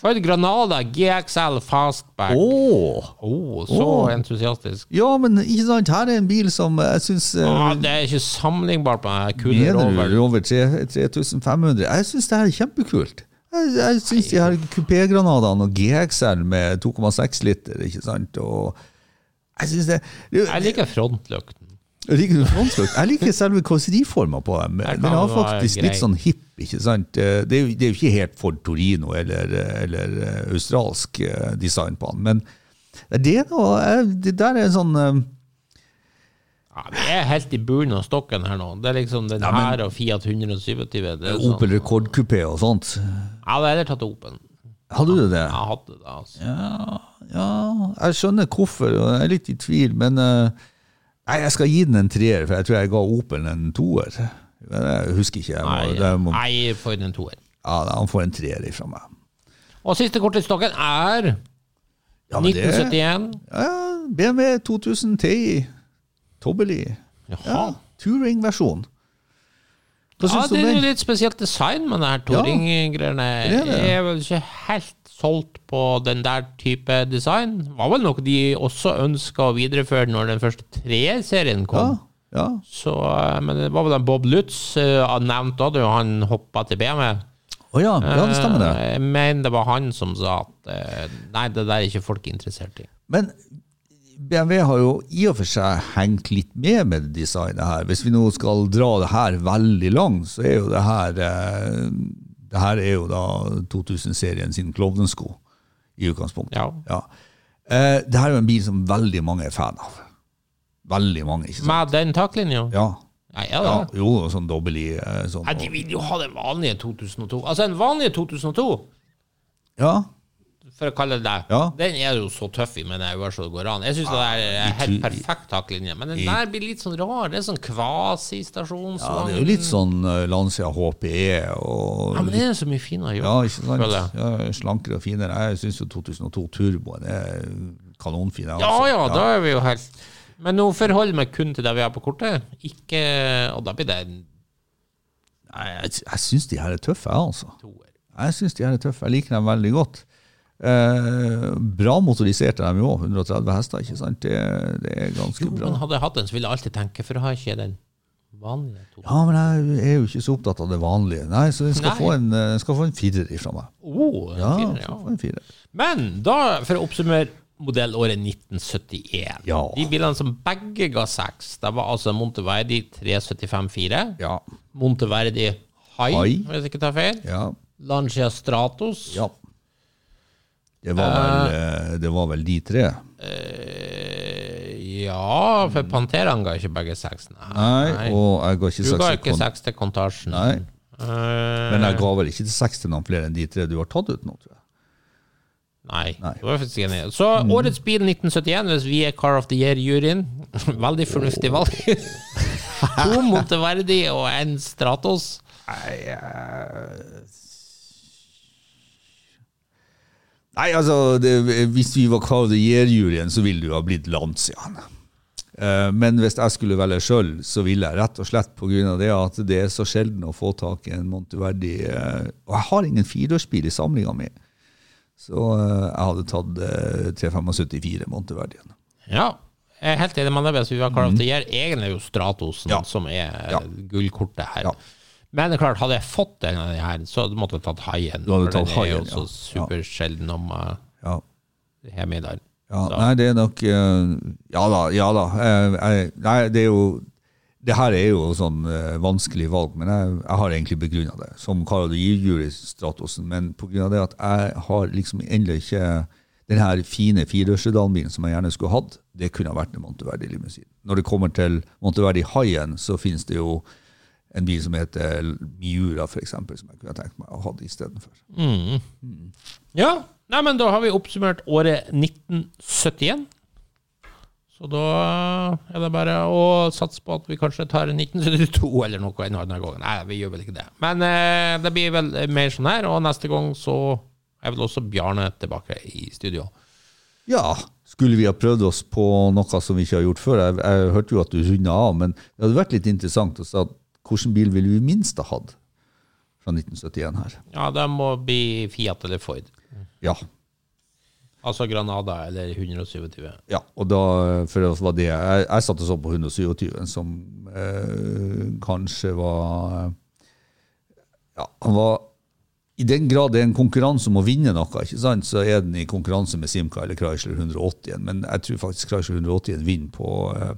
Ford Granada GXL Fastback. Åh! Oh, så oh. entusiastisk. Ja, men ikke sant, her er en bil som jeg syns Ah, det er ikke sammenlignbart med kule Rover. over 3500? Jeg syns det her er kjempekult. Jeg, jeg syns de her kupégranadene og GXL med 2,6 liter, ikke sant, og jeg det, det Jeg liker frontlukten. Liker? Jeg liker selve kåseriforma på dem. Jeg Den har faktisk litt sånn hipp, ikke sant. Eh, Det er, jo, det er jo ikke helt Ford Torino eller, eller eh, australsk eh, design på den, men det, eh, det der er en sånn Ja, vi er helt i bunnen av stokken her nå. Det er liksom den Ja, men- her og Fiat 127. Det er sånn, Opel rekordkupé og sånt. Jeg hadde heller tatt Opel. Hadde du det? Jeg hadde det, altså. Ja, ja, jeg skjønner hvorfor, og jeg er litt i tvil, men eh, Nei, jeg skal gi den en treer, for jeg tror jeg ga Opel en toer. Jeg husker ikke. Jeg må, Nei, det må, nei for en toer. ja, han får en treer ifra meg. Og siste kort i stokken er Ja, men det- 1971. Ja, BMW 2000 Ti. Tobbeli. Ja, Touring-versjon. Ja, det er litt spesielt design med denne touring-greiene. det er det. Jeg er vel ikke helt solgt på den der type design. Var vel noe de også ønska å videreføre når den første treerserien Ja, kom. ja. Så, eh, men det var vel den Bob Lutz uh, nevnt da, da han hoppa til BMW. Oh ja, ja, det stemmer det. Uh, men det var han som sa at uh, nei, det der er ikke folk interessert i. Men BMW har jo i og for seg hengt litt med med designet her. Hvis vi nå skal dra det her veldig langt, så er jo det her eh, Det her er jo da 2000-serien sin klovnesko i utgangspunktet. Ja. Eh, det her er jo en bil som veldig mange er fan av. Veldig mange, ikke sant? Med den taklinja? Ja. Nei, ja, ja det. jo, sånn dobbel i eh, sånn. Nei, de vil jo ha den vanlige 2002. Altså, den vanlige 2002, Ja, for å kalle det det, Ja. den er jo så tøff i, men jeg gjør så det går an. Jeg syns det er i helt perfekt taklinje, men den der blir litt sånn rar. Det er sånn kvasistasjon. ja, det er jo litt sånn uh, Lancia HPE og Ja, men det er så mye finere Ja, gjort. ikke sant? Ja, slankere og finere. Jeg syns jo 2002 Turboen er kanonfin. Ja også. ja, da er vi jo helt Men nå forholder jeg meg kun til det vi har på kortet. Ikke Og da blir det en Nei, jeg, jeg syns de her er tøffe, jeg, altså. Jeg syns de her er tøffe. Jeg liker dem veldig godt. Eh, bra motoriserte er de jo 130 hester, ikke sant? Det, det er ganske Jo, bra. men hadde jeg hatt den, så ville jeg alltid tenke For å ha ikke den vanlige to. Ja, men jeg er jo ikke så opptatt av det vanlige. Nei, så den skal, Nei. få en, eh, den skal få en firer ifra meg. Oh, Ja, firer, ja. en firer. Men da, for å oppsummere modellåret 1971 Ja. De bilene som begge ga seks, det var altså Monteverdi 375-4, Ja. Monteverdi High, High. hvis jeg ikke tar feil, Ja. Lancia Stratos, ja. Det var, vel, eh, det var vel de tre. eh, ja, for Panteraen ga ikke begge seks. Nei, Nei, og jeg ga ikke du ga seks ikke seks til Kontasjen. Nei. Eh, Men jeg ga vel ikke seks til noen flere enn de tre du har tatt ut nå, tror jeg. Nei, Nei. Så årets bil 1971, hvis vi er Car of the Year-juryen Veldig fornuftig valg. to Monteverdi og en Stratos. Nei, altså, det, hvis vi var Year-juryen, så ville det jo ha blitt Lancian. Eh, Men hvis jeg skulle velge sjøl, så ville jeg rett og slett pga. det at det er så sjelden å få tak i en Monteverdi eh, Og jeg har ingen fireårsbil i samlinga mi, så eh, jeg hadde tatt eh, 375 Monteverdien. Ja, jeg er helt enig med deg. Hvis vi var Car of the Year, egentlig jo Stratosen Ja. som er Ja. gullkortet her. Ja. Men det er klart, hadde jeg fått en av de her, så måtte jeg tatt Haien. Du hadde tatt den er jo Haien, så supersjelden om uh, Ja. hjemme i dag. Ja, Så- nei, det er nok uh, Ja da, ja da. Uh, Nei, det er jo Det her er jo sånn uh, vanskelig valg, men jeg, jeg har egentlig begrunna det som Karl de Jury Stratosen. Men pga. det at jeg har liksom ennå ikke den her fine firedørssedanbilen som jeg gjerne skulle hatt, det kunne ha vært en Monteverdi limousin. Når det kommer til Monteverdi Haien, så finnes det jo en bil som heter Miura, f.eks., som jeg kunne tenkt meg å ha istedenfor. Ja, nei, men da har vi oppsummert året 1971. Så da er det bare å satse på at vi kanskje tar 1972 eller noe en annen gang. Nei, vi gjør vel ikke det. Men eh, det blir vel mer sånn her, og neste gang så er vel også Bjarne tilbake i studio. Ja, skulle vi ha prøvd oss på noe som vi ikke har gjort før? Jeg, jeg hørte jo at du runda av, men det hadde vært litt interessant å si at hvilken bil ville vi minst ha hatt fra 1971 her? Ja, det må bli Fiat eller Ford. Ja. Altså Granada eller 127. ja og da, for det var det Jeg, jeg satte så på 127, som eh, kanskje var Ja, han var I den grad det er en konkurranse om å vinne noe, ikke sant, så er den i konkurranse med Simca eller Chrysler 180. Men jeg tror faktisk Chrysler 180 vinner på, eh,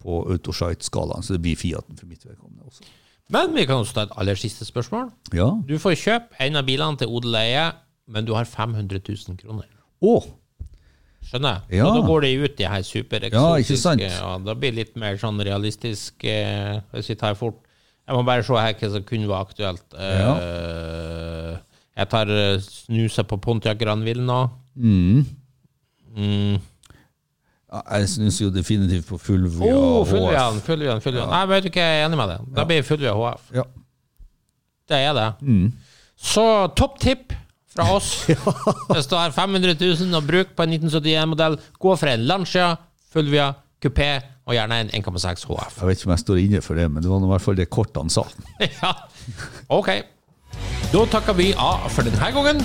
på Autoshite-skalaen, så det blir Fiaten for mitt vedkommende også. Men vi kan også ta et aller siste spørsmål. Ja. Du får kjøpe en av bilene til odel eie, men du har 500 000 kroner. Oh. Skjønner jeg? Ja. Og da går det ut de her Ja, supereksotiske sant? Ja, da blir det litt mer sånn realistisk eh, Hvis vi tar fort Jeg må bare se her hva som kunne være aktuelt. Eh, Jeg tar snuset på Pontiac Granville nå. Mm. Mm. Ja, jeg syns jo definitivt på Fulvia Oh, HF. Fullvian, Fullvian, Fullvian. Nei, vet du hva, jeg er enig med deg. Da blir Fullvia HF. Ja. Det er det. Mm. Så topp tipp fra oss. Hvis du har 500 000 å bruke på en 1971-modell, gå for en Lancia, Fulvia, kupé og gjerne en 1,6 HF. Jeg vet ikke om jeg står inne for det, men det var i hvert fall det kortene sa. Ja, ok. Da takker vi A for denne gangen.